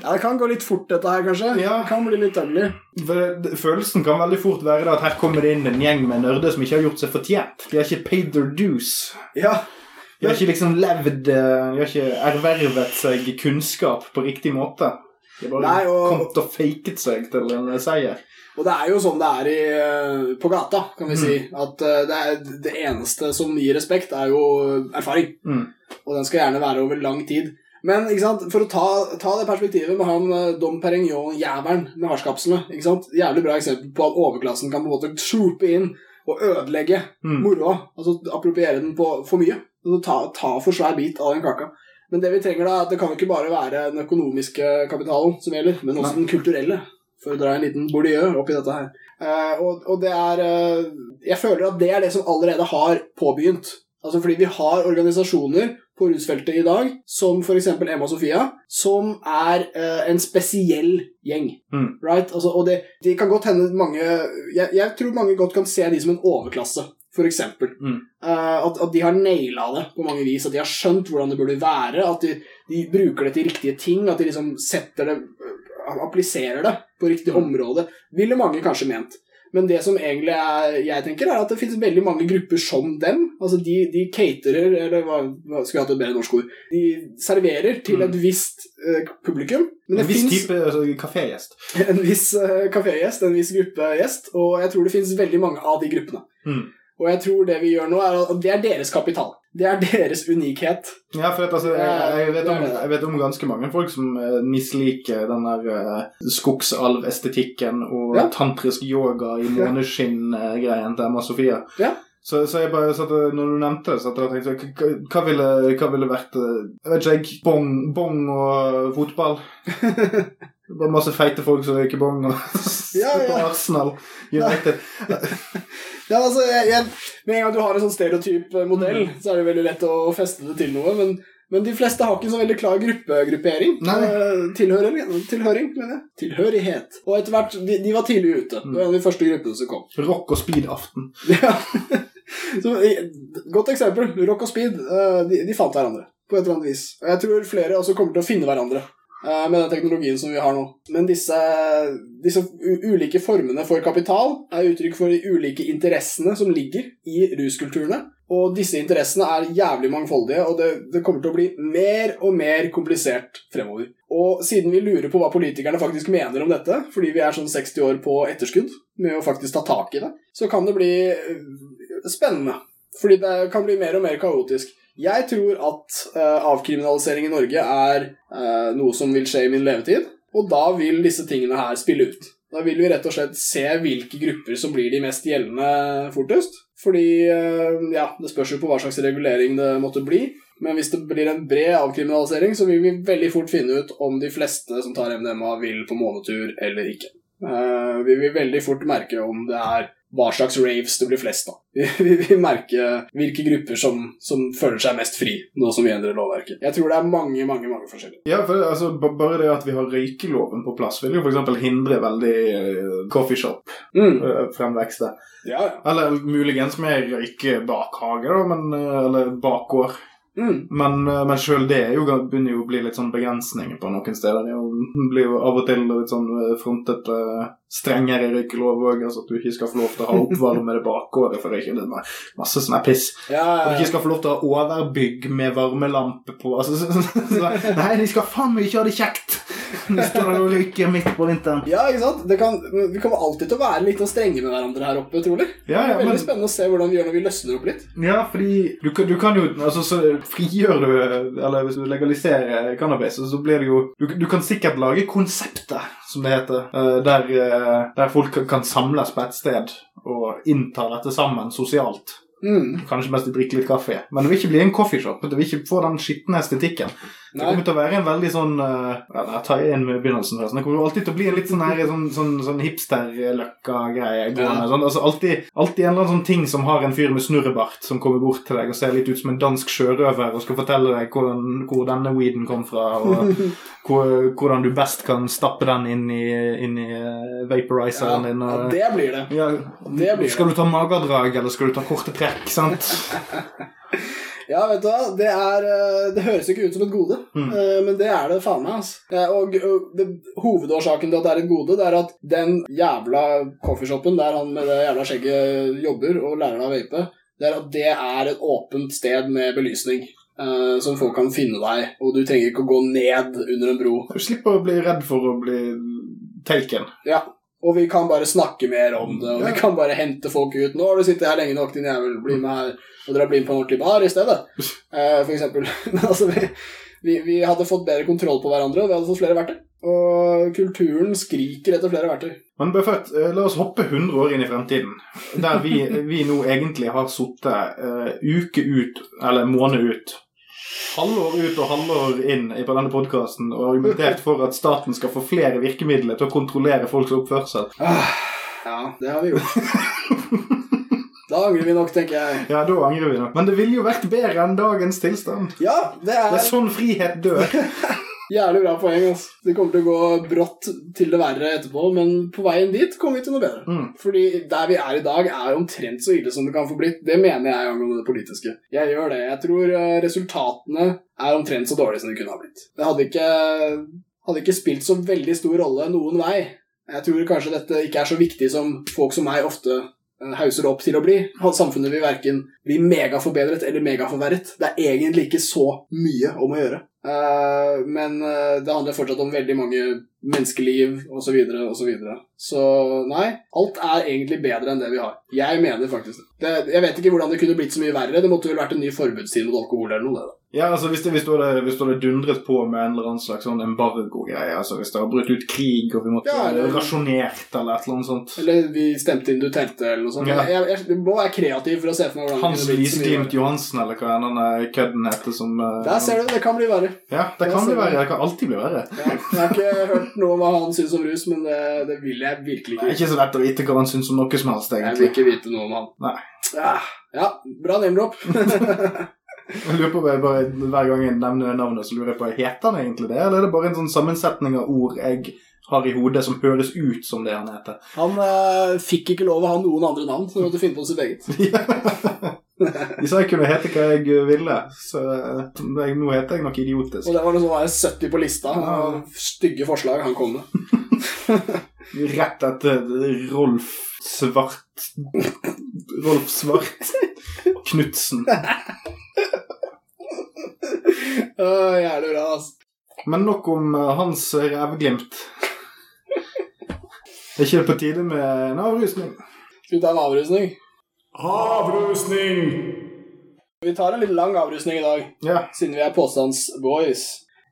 ja, det kan gå litt fort, dette her, kanskje. Ja. Det kan bli litt ugly. Følelsen kan veldig fort være at her kommer det inn en gjeng med nerder som ikke har gjort seg fortjent. De har ikke paid their dues. Ja. De har ikke liksom levd eh, De har ikke ervervet seg kunnskap på riktig måte. De har bare Nei, og- kommet og faket seg til en seier. Og det er jo sånn det er i, eh, på gata, kan vi si. Mm. At eh, det, er, det eneste som gir respekt, er jo erfaring. Mm. Og den skal gjerne være over lang tid. Men for å ta, ta det perspektivet med han eh, Dom Perignon-jævelen med hasjkapslene? Jævlig bra eksempel på at overklassen kan på en måte swoope inn og ødelegge Mm. moroa. Altså appropriere den på for mye. Altså, ta, ta for svær bit av den kaka. Men det vi trenger da, er at det kan ikke bare være den økonomiske kapitalen som gjelder, men også Nei. den kulturelle. For å dra en liten Bourdieu oppi dette her. Eh, og, og det er eh, Jeg føler at det er det som allerede har påbegynt. Altså fordi vi har organisasjoner på rusfeltet i dag, som f.eks. Emma Sofia, som er eh, en spesiell gjeng. Mm. Right? Altså, og det, de kan godt hende mange jeg, jeg tror mange godt kan se de som en overklasse, f.eks. Mm. Eh, at, at de har naila det på mange vis, at de har skjønt hvordan det burde være, at de, de bruker det til riktige ting, at de liksom setter det appliserer det på riktig Mm. område, ville mange kanskje ment. Men det som egentlig er, jeg tenker, er at det finnes veldig mange grupper som dem. Altså de, de caterer, eller hva, hva skulle jeg hatt et bedre norsk ord De serverer til Mm. et visst uh, publikum. Men En viss finnes, type altså, kafégjest. en viss uh, kafégjest, en viss gruppe gjest, og jeg tror det finnes veldig mange av de gruppene. Mm. Og jeg tror det vi gjør nå, er at det er deres kapital. Det er deres unikhet. Ja, for at, altså, jeg, jeg, vet om, jeg vet om ganske mange folk som eh, misliker den der uh, skogsalvestetikken og Ja. tantrisk yoga i måneskinn-greien til Emma Sofia. Ja. Så, så jeg bare satt, Når du nevnte det, satt jeg tenkte hva, hva, ville, hva ville vært eh, Jeg vet ikke, jeg. Bong, bong og fotball. Bare masse feite folk som røyker bong og Ja, ja. på Arsenal. United. Ja, altså, jeg, jeg, Med en gang du har en sånn stereotyp eh, modell, Mm. så er det veldig lett å feste det til noe. Men, men de fleste har ikke en så veldig klar gruppegruppering. Eh, Tilhøring, tilhøring, mener jeg. Tilhørighet. Og etter hvert, de, de var tidlig ute. Det var en av de første gruppene som kom. Rock og speed-aften. Ja. Så, godt eksempel. Rock og Speed eh, de, de fant hverandre på et eller annet vis. Og jeg tror flere også kommer til å finne hverandre med den teknologien som vi har nå. Men disse, disse ulike formene for kapital er uttrykk for de ulike interessene som ligger i ruskulturene. Og disse interessene er jævlig mangfoldige, og det, det kommer til å bli mer og mer komplisert fremover. Og siden vi lurer på hva politikerne faktisk mener om dette, fordi vi er sånn 60 år på etterskudd med å faktisk ta tak i det, så kan det bli eh, spennende. Fordi det kan bli mer og mer kaotisk. Jeg tror at uh, avkriminalisering i Norge er uh, noe som vil skje i min levetid, og da vil disse tingene her spille ut. Da vil vi rett og slett se hvilke grupper som blir de mest gjeldende fortest. Fordi, uh, ja, det spørs jo på hva slags regulering det måtte bli. Men hvis det blir en bred avkriminalisering, så vil vi veldig fort finne ut om de fleste som tar MDMA, vil på månetur eller ikke. Vi vil veldig fort merke om det er hva slags raves det blir flest av. Vi vil merke hvilke grupper som, som føler seg mest fri, nå som vi endrer lovverket. Jeg tror det er mange, mange mange forskjellige. Ja, for altså, Bare det at vi har røykeloven på plass, vil jo f.eks. hindre veldig uh, coffeeshop-fremvekst. Mm. Ja, ja. Eller muligens mer med røykebakhager, da, men, eh, eller bakgård. Mm. Men, eh, men sjøl det er jo, begynner jo å bli litt sånn begrensninger på noen steder. Det er blir jo av og til litt sånn eh, frontet eh, strengere røykelov òg. Altså at du ikke skal få lov til å ha oppvarmede bakgårder for røyken. Det er masse sånn piss. Ja, Og du ikke skal få lov til å ha overbygg med varmelampe på. Altså, så, så, så, nei, de skal faen meg ikke ha det kjekt! Står der og røyker midt på vinteren. Ja, ikke sant? Det kan, vi kommer alltid til å være litt strenge med hverandre her oppe, trolig. Ja, ja, det er veldig men- spennende å se hvordan vi gjør når vi løsner opp litt. Ja, fordi du, kan- du kan jo altså, så Frigjør du Eller hvis du legaliserer cannabis, så blir det jo Du, du kan sikkert lage konseptet, som det heter, eh, der, eh, der folk kan- samles på et sted og innta dette sammen sosialt. Mm. Kanskje mest de drikker litt kaffe. Men det vil ikke bli en coffeeshop. Det vil ikke få den skitne estetikken. Det kommer til å være en veldig sånn uh, ja, Jeg tar inn med begynnelsen. Sånn. Det kommer alltid til å bli en litt sånn, her, sånn, sånn, sånn hipster-løkka-greie. Ja. Sånn, altså, alltid, alltid en eller annen sånn ting som har en fyr med snurrebart som kommer bort til deg og ser litt ut som en dansk sjørøver og skal fortelle deg hvordan, hvor denne weeden kom fra, og hvor, hvordan du best kan stappe den inn i, inn i vaporizeren ja, din. ja, det blir det. ja, Det blir skal du ta magedrag, eller skal du ta korte trekk? sant? Ja, vet du hva, det er eh, Det høres ikke ut som et gode, Mm. eh, men det er det faen meg, altså. Og, og det, hovedårsaken til at det er et gode, det er at den jævla coffeeshopen der han med det jævla skjegget jobber og lærer deg å vape, det er at det er et åpent sted med belysning. Uh, som folk kan finne deg, og du trenger ikke å gå ned under en bro. Du slipper å bli redd for å bli taken. Ja, og vi kan bare snakke mer om det, og Ja. vi kan bare hente folk ut. 'Nå har du sittet her lenge nok, din jævel. Bli med her.' Og dra bli med på en ordentlig bar i stedet. uh, for eksempel. Men altså, vi, vi, vi hadde fått bedre kontroll på hverandre, og vi hadde fått flere verktøy. Og kulturen skriker etter flere verktøy. Men Buffett, eh, la oss hoppe 100 år inn i fremtiden. Der vi, vi nå egentlig har sittet uh, uke ut, eller måned ut, halvår ut og halvår inn på denne podkasten og argumentert for at staten skal få flere virkemidler til å kontrollere folks oppførsel. Ah, ja, det har vi gjort. Da angrer vi nok, tenker jeg. Ja, da angrer vi nok. Men det ville jo vært bedre enn dagens tilstand. Ja, det er... Det er er sånn frihet dør. jævlig bra poeng. Altså. Det kommer til å gå brått til det verre etterpå, men på veien dit kommer vi til noe bedre. Mm. Fordi der vi er i dag, er omtrent så ille som det kan få blitt. Det mener jeg angående det politiske. Jeg gjør det. Jeg tror eh, resultatene er omtrent så dårlige som de kunne ha blitt. Det hadde ikke, hadde ikke spilt så veldig stor rolle noen vei. Jeg tror kanskje dette ikke er så viktig som folk som meg ofte eh, hauser det opp til å bli. Samfunnet vil verken bli megaforbedret eller megaforverret. Det er egentlig ikke så mye om å gjøre. Eh, men eh, det handler fortsatt om veldig mange menneskeliv osv. og Så, videre. så nei, alt er egentlig bedre enn det vi har. Jeg mener faktisk det. Jeg vet ikke hvordan det kunne blitt så mye verre. Det måtte vel vært en ny forbudstid mot alkohol eller noe. det da. Ja, altså hvis det, hvis, det hadde, hvis det hadde dundret på med en eller annen slags sånn embargo-greie, altså hvis det hadde brutt ut krig og vi måtte Ja, eller- rasjonert eller et eller annet sånt Eller vi stemte inn Duterte eller noe sånt. Ja. Jeg, jeg, jeg må være kreativ for å se for meg hvordan Hans verre. Johansen, eller hva denne kødden heter som eh, Der ser du, det kan bli verre. Ja, det kan bli verre. Det kan alltid bli verre. Ja, jeg har ikke hørt noe om hva han syns om rus, men det, det vil jeg virkelig ikke. Det er ikke. så lett å vite hva han syns om noe som helst, Jeg vil ikke vite noe om han. Nei. Ja, ja bra name-drop. Jeg lurer på bare, bare Hver gang jeg nevner navnet, så lurer jeg på heter han egentlig det, eller er det bare en sånn sammensetning av ord jeg har i hodet som høres ut som det han heter? Han eh, fikk ikke lov å ha noen andre navn, så han måtte finne på sitt eget. De sa jeg kunne hete hva jeg ville, så eh, jeg, nå heter jeg nok idiotisk. Og det var liksom var 70 på lista av stygge forslag han kom med. Rett etter Rolf Svart Rolf Svart Knutsen. Oh, Jævlig bra, altså. Men nok om eh, hans rævglimt. Er ikke det på tide med en avrusning? Skal vi ta en avrusning? Avrusning! Vi tar en litt lang avrusning i dag, Ja. siden vi er påstandsboys.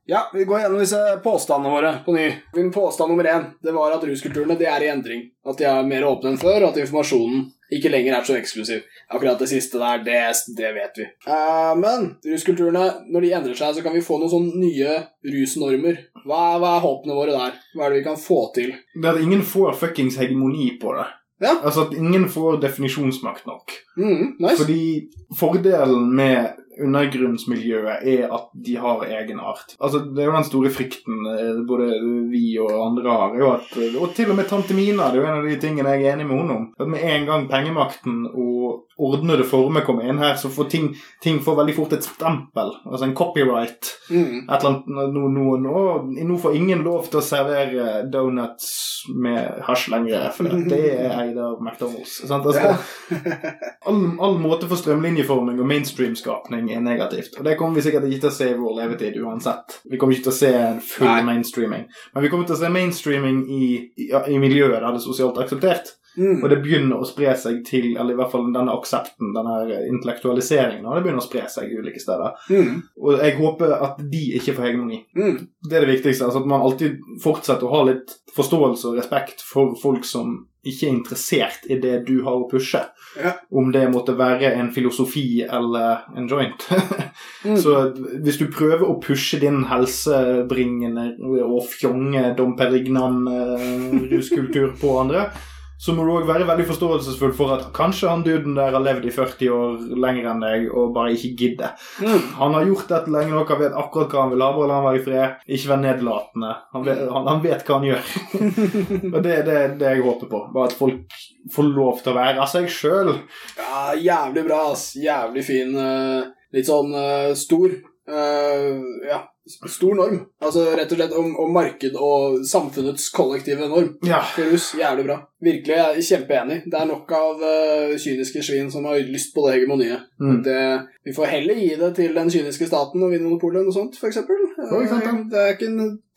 Ja, vi går gjennom disse påstandene våre på ny. Min påstand nummer én det var at ruskulturene det er i endring. At de er mer åpne enn før, og at informasjonen ikke lenger er så eksklusiv. Akkurat det siste der, det, det vet vi. Uh, men ruskulturene, når de endrer seg, så kan vi få noen sånne nye rusnormer. Hva er, hva er håpene våre der? Hva er det vi kan få til? Det at ingen får fuckings hegemoni på det. Ja. Altså at ingen får definisjonsmakt nok. Mm, nice. Fordi fordelen med undergrunnsmiljøet er at de har egenart. Altså, det er jo den store frykten eh, både vi og andre har. jo at, Og til og med tante Mina, det er jo en av de tingene jeg er enig med henne om. At med en gang pengemakten og ordnede former kommer inn her, så får ting, ting får veldig fort et stempel. Altså en copyright. Mm. Et eller annet, nå, nå, nå, nå får ingen lov til å servere donuts med hasj lenger, for det er eid av McDonald's. Sant? Altså, all, all måte for strømlinjeforming og mainstream-skapning mainstreaming er negativt. Og det kommer vi sikkert ikke til å se i vår levetid uansett. Vi kommer ikke til å se en full Nei. mainstreaming. Men vi kommer til å se mainstreaming i, i, i miljøet der det er sosialt akseptert. Mm. Og det begynner å spre seg til Eller i hvert fall denne aksepten, denne intellektualiseringen, og det begynner å spre seg ulike steder. Mm. Og jeg håper at de ikke får hegemoni. Mm. Det er det viktigste. altså At man alltid fortsetter å ha litt forståelse og respekt for folk som ikke er interessert i det du har å pushe. Ja. Om det måtte være en filosofi eller en joint. Mm. Så hvis du prøver å pushe din helsebringende og fjonge Dom Perignan-ruskultur på andre, så må du òg være veldig forståelsesfull for at kanskje han duden der har levd i 40 år lenger enn deg og bare ikke gidder. Mm. Han har gjort dette lenge nok, han vet akkurat hva han vil ha, bare la han være i fred. Ikke være nedlatende. Han vet, han, han vet hva han gjør. og det er det, det jeg håper på. Bare at folk får lov til å være seg sjøl. Ja, jævlig bra, ass. Jævlig fin. eh, litt sånn uh, stor. Uh, ja, stor norm. Altså rett og slett om, om marked og samfunnets kollektive norm. Ja. For rus, jævlig bra. Virkelig, jeg er kjempeenig. Det er nok av uh, kyniske svin som har lyst på det hegemoniet. Mm. Det, vi får heller gi det til den kyniske staten og Vinmonopolet og noe sånt. Eh, Det er ikke,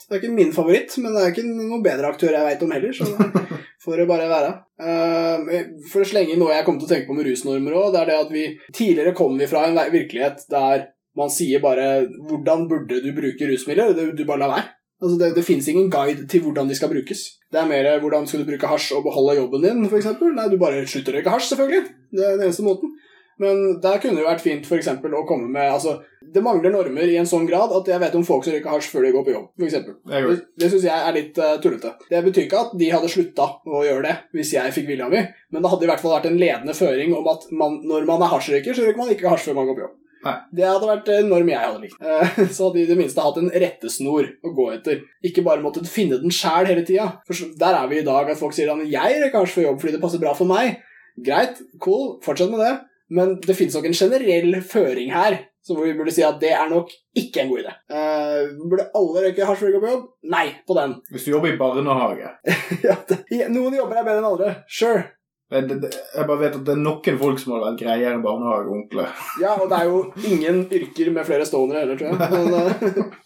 det er ikke min favoritt, men det er ikke noen bedre aktør jeg veit om heller. Så det får det bare være. Uh, For å slenge inn noe jeg kom til å tenke på med rusnormer òg, det er det at vi Tidligere kom vi fra en virkelighet der man sier bare 'Hvordan burde du bruke rusmidler?' Du, du bare lar være. Altså det, det finnes ingen guide til hvordan de skal brukes. Det er mer hvordan skal du bruke hasj og beholde jobben din, f.eks. Nei, du bare slutter å røyke hasj, selvfølgelig. Det er den eneste måten. Men der kunne det vært fint for eksempel, å komme med altså, Det mangler normer i en sånn grad at jeg vet om folk som røyker hasj før de går på jobb. For eksempel. Det det syns jeg er litt uh, tullete. Det betyr ikke at de hadde slutta å gjøre det hvis jeg fikk vilja mi, men det hadde i hvert fall vært en ledende føring om at man, når man er hasjrøyker, så røyker man ikke hasj før man går på jobb. Nei. Det hadde vært en norm jeg hadde likt. Eh, Så hadde de i det minste hatt en rettesnor å gå etter. Ikke bare måttet finne den sjæl hele tida. For der er vi i dag, at folk sier at 'jeg røyker kanskje før jobb fordi det passer bra for meg'. Greit, cool, fortsett med det. Men det finnes nok en generell føring her, så vi burde si at det er nok ikke en god idé. Uh, burde alle røyke hasj før de går på jobb? Nei, på den. Hvis du jobber i barnehage ja, det, noen jobber er bedre enn andre. Sure. Det, det, det- Jeg bare vet at det er noen folk som har vært greiere barnehageonkler. Ja, og det er jo ingen yrker med flere stonere heller, tror jeg. Men, eh,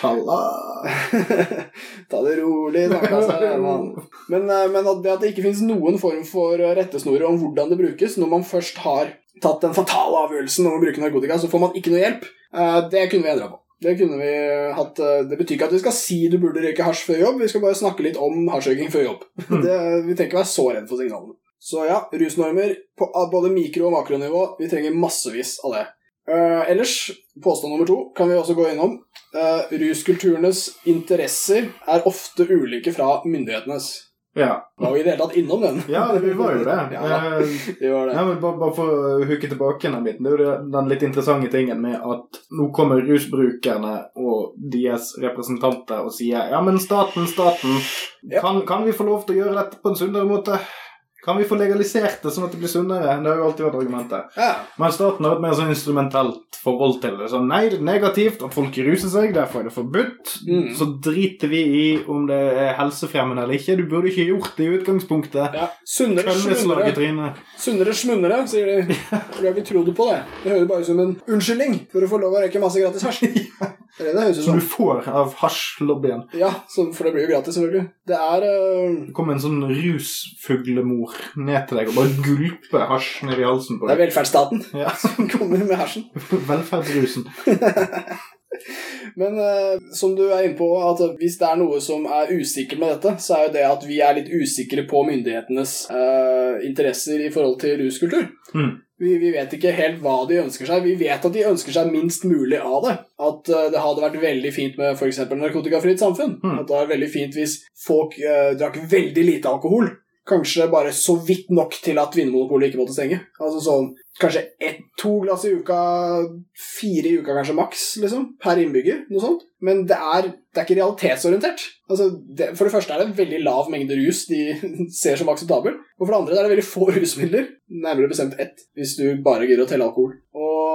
Halla! Ta det rolig, takk, Altså, man. Men, eh, men at det ikke finnes noen form for rettesnorer om hvordan det brukes, når man først har tatt den fatale avgjørelsen om å bruke narkotika, så får man ikke noe hjelp, eh, det kunne vi endra på. Det vi hatt Det betyr ikke at vi skal si du burde røyke hasj før jobb, vi skal bare snakke litt om hasjrøyking før jobb. Det, vi trenger ikke være så redd for signalene. Så ja, rusnormer på både mikro- og makronivå, vi trenger massevis av det. Uh, ellers, påstand nummer to kan vi også gå innom. Uh, ruskulturenes interesser er ofte ulike fra myndighetenes. Ja. Var vi i det hele tatt innom den? ja, vi var jo det. Ja. Eh, Vi var det. Ja, men bare, bare for å hooke tilbake den biten. Det er jo den litt interessante tingen med at nå kommer rusbrukerne og deres representanter og sier ja, men staten, staten, Ja. kan, kan vi få lov til å gjøre dette på en sunnere måte? Kan vi få legalisert det sånn at det blir sunnere? Det har jo alltid vært argumentet. Ja. Men staten har et mer sånn instrumentelt forhold til det. Sånn, nei, det er negativt at folk ruser seg, derfor er det forbudt. Mm. Så driter vi i om det er helsefremmende eller ikke. Du burde ikke gjort det i utgangspunktet. ja. Sunnere, smunnere. Sunnere, smunnere, sier de. For det har ikke trodd på det. Det høres bare ut som en unnskyldning for å få lov å røyke masse gratis hasj. Det det som. du får av hasjlobbyen. Ja, for det blir jo gratis, selvfølgelig. Det er uh... Det kommer en sånn rusfuglemor ned til deg og bare gulper hasj ned i halsen på deg. Det er velferdsstaten Ja. som kommer med hasjen. Velferdsrusen. Men uh, som du er inne på, at hvis det er noe som er usikkert med dette, så er jo det at vi er litt usikre på myndighetenes uh, interesser i forhold til ruskultur. Mm. Vi, vi vet ikke helt hva de ønsker seg. Vi vet at de ønsker seg minst mulig av det. At uh, det hadde vært veldig fint med f.eks. narkotikafritt samfunn. Mm. At det var veldig fint hvis folk uh, drakk veldig lite alkohol. Kanskje bare så vidt nok til at Vinmonopolet ikke måtte stenge. Altså sånn Kanskje ett, to glass i uka, fire i uka kanskje maks, liksom, per innbygger. Noe sånt. Men det er, det er ikke realitetsorientert. Altså, det, for det første er det en veldig lav mengde rus de ser som akseptabel. Og for det andre er det veldig få rusmidler, nærmere bestemt ett, hvis du bare gidder å telle alkohol. Og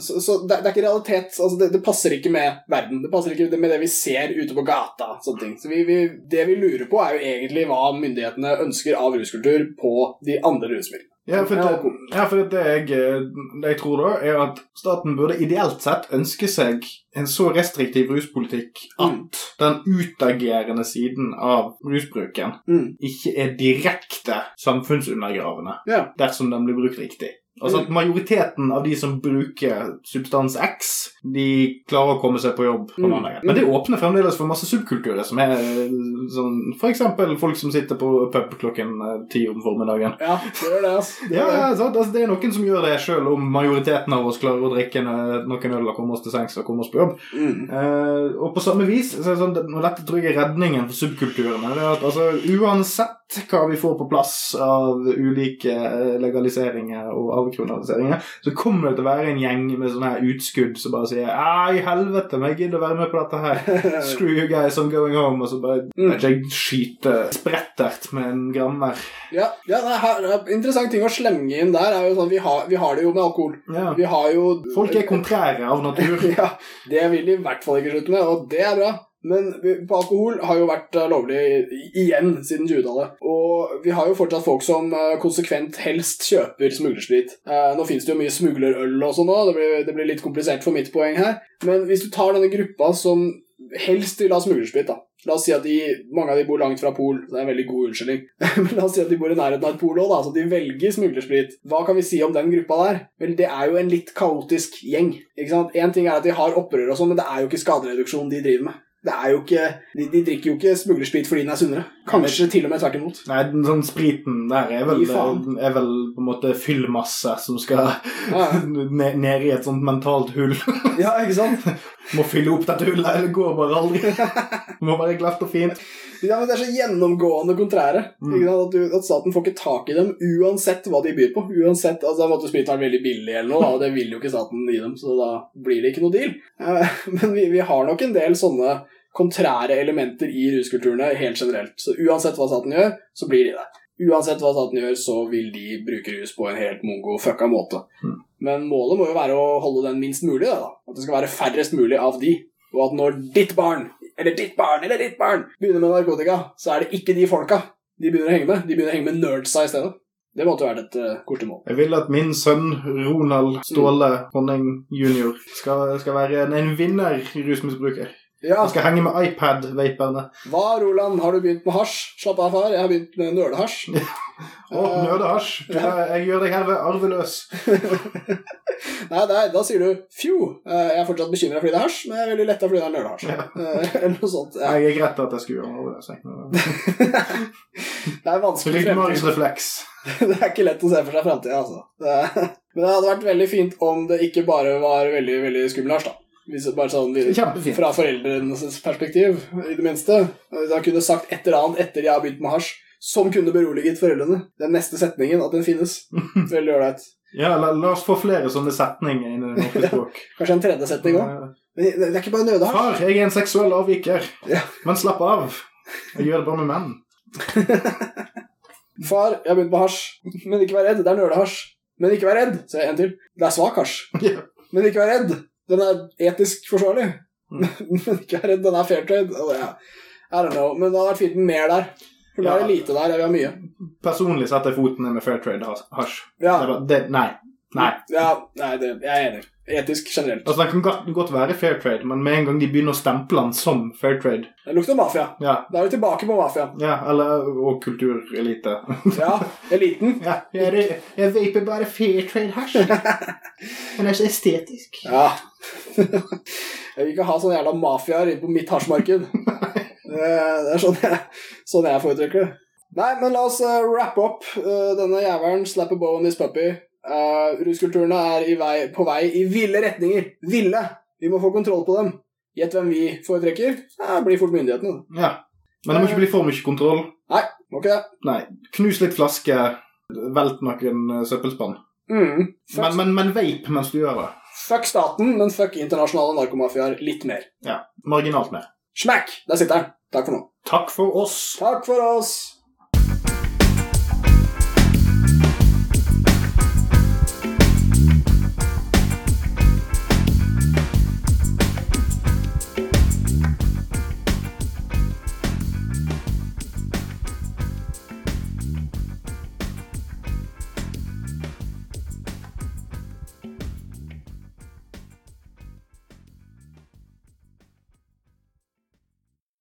Så, så det, det er ikke realitet altså det, det passer ikke med verden. Det passer ikke med det vi ser ute på gata. sånne ting. Så vi, vi, Det vi lurer på, er jo egentlig hva myndighetene ønsker av ruskultur på de andre rusmidlene. Ja, for det, ja, for det, jeg, eh, det jeg tror da, er at staten burde ideelt sett ønske seg en så restriktiv ruspolitikk Mm. at den utagerende siden av rusbruken Mm. ikke er direkte samfunnsundergravende Ja. dersom den blir brukt riktig. Altså at majoriteten av de som bruker substans X, de klarer å komme seg på jobb på Mm. mandagen. Men det åpner fremdeles for masse subkulturer, som er eh, sånn eksempel folk som sitter på pub klokken eh, ti om formiddagen. Ja, det er det, altså. Det er, det. ja. Altså, det er noen som gjør det, selv om majoriteten av oss klarer å drikke noen øl og komme oss til sengs og komme oss på jobb. Mm. Eh, og på samme vis så er det sånn, og Dette tror jeg er redningen for subkulturene. Det er at altså, Uansett hva vi får på plass av ulike eh, legaliseringer og avkriminaliseringer, så kommer det til å være en gjeng med sånne her utskudd som bare sier Ei, helvete, men jeg gidder å være med på dette her. Screw you guys, I'm going home. Og så bare Mm. jeg, skyter sprettert med en grammer. Ja, ja det er, interessant ting å slenge inn der er jo sånn Vi har, vi har det jo med alkohol. Ja. Vi har jo Folk er kontrære av natur. ja, det vil de i hvert fall ikke slutte med, og det er bra. Men alkohol har jo vært eh, lovlig igjen siden 20-tallet. Og vi har jo fortsatt folk som eh, konsekvent helst kjøper smuglersprit. Eh, Nå finnes det jo mye smuglerøl og sånn òg, det, det blir litt komplisert for mitt poeng her. Men hvis du tar denne gruppa som helst vil ha smuglersprit, da. La oss si at de, mange av de bor langt fra Pol. Det er en veldig god unnskyldning. Men la oss si at de bor i nærheten av et pol òg, da, så de velger smuglersprit. Hva kan vi si om den gruppa der? Vel, det er jo en litt kaotisk gjeng. ikke sant? En ting er at de har opprør og sånn, men det er jo ikke skadereduksjon de driver med. Det er jo ikke, de, de drikker jo ikke smuglersprit fordi den er sunnere. Kanskje til og med tvert imot. Nei, den sånn spriten der er vel, er vel på en måte fyllmasse som skal Ja, ned, ned i et sånt mentalt hull. ja ikke sant? Må fylle opp dette hullet, eller går bare aldri. Må være glatt og fint. Ja, men Det er så gjennomgående kontrære. Mm. At, du, at staten får ikke tak i dem uansett hva de byr på. Uansett, altså Da måtte Sprit være veldig billig, eller noe, og det vil jo ikke staten gi dem. Så da blir det ikke noe deal. Eh, Men vi, vi har nok en del sånne kontrære elementer i ruskulturene helt generelt. Så uansett hva staten gjør, så blir de det. Uansett hva staten gjør, så vil de bruke rus på en helt mongo-fucka måte. Mm. Men målet må jo være å holde den minst mulig. Da. At det skal være færrest mulig av de. Og at når ditt barn, eller ditt barn, eller ditt barn begynner med narkotika, så er det ikke de folka de begynner å henge med. De begynner å henge med nerdsa i stedet. Det måtte være et uh, koselig mål. Jeg vil at min sønn Ronald Ståle Honning jr. Skal, skal være en, en vinner rusmisbruker. Ja, Jeg skal henge med iPad-vaperne. Hva, Roland, har du begynt med hasj? Slapp av, far. Jeg har begynt med nølehasj. Å, oh, nølehasj. Jeg gjør deg herved arveløs. Nei, nei, da sier du fjo. eh, Jeg er fortsatt bekymra fordi det er hasj, men jeg er veldig letta fordi det er nølehasj. Ja. Eh, Eller noe sånt. Ja. Jeg er greit at jeg skulle gjøre arveløs. jeg. Det er vanskelig. Ryggmargsrefleks. Det er ikke lett å se for seg framtida, altså. Men det hadde vært veldig fint om det ikke bare var veldig veldig skummel hasj, da. Hvis bare sånn Kjempefint. Fra foreldrenes perspektiv, i det minste. Da kunne sagt et eller annet etter jeg har begynt med hasj, som kunne beroliget foreldrene. Den neste setningen, at den finnes. Veldig ålreit. Ja, la, la oss få flere sånne setninger inn i det norske språk. Kanskje en tredje setning òg. Det det er ikke bare nødehasj. Far, jeg er en seksuell avviker. Ja. Men slapp av. Jeg gjør det bare med menn. Far, jeg har begynt med hasj. Men ikke vær redd, det er nølehasj. Men ikke vær redd, sier jeg en til. Det er svak hasj. Ja. Men ikke vær redd, den er etisk forsvarlig. Mm. Men ikke er, den er fair trade. Og ja, I don't know, men det hadde vært fint med mer der. For da er det lite der, jeg vil ha mye. Personlig setter jeg foten ned med fair trade hasj. Ja, Det, det, nei. Nei. ja nei, det, jeg er enig. Etisk generelt. Altså, Den kan godt, være fair trade, men med en gang de begynner å stemple den som fair trade Det lukter mafia. Ja, Da er vi tilbake på mafia. ja eller og kulturelite. Ja, eliten. ja, jeg, jeg vaper bare fair trade hasj. Den er så estetisk. Ja. Jeg vil ikke ha sånne jævla mafiaer på mitt hasjmarked. Det det er sånn jeg, sånn jeg foretrekker det. Nei, men la oss uh, rappe opp uh, denne jævelen. Slap a bow on this puppy. Uh, ruskulturene er i vei, på vei i ville retninger. Ville! Vi må få kontroll på dem. Gjett hvem vi foretrekker? Det blir fort myndighetene. Ja. Men det må ikke bli for mye kontroll. Nei, Må ikke det? Nei. Knus litt flaske, velt noen eh, søppelspann. Mm. Men, men, men vape mens du gjør det. fuck staten, men fuck internasjonale narkomafiaer litt mer. Ja. Marginalt mer. Smack! Der sitter den. Takk for nå. Takk for oss. Takk for oss!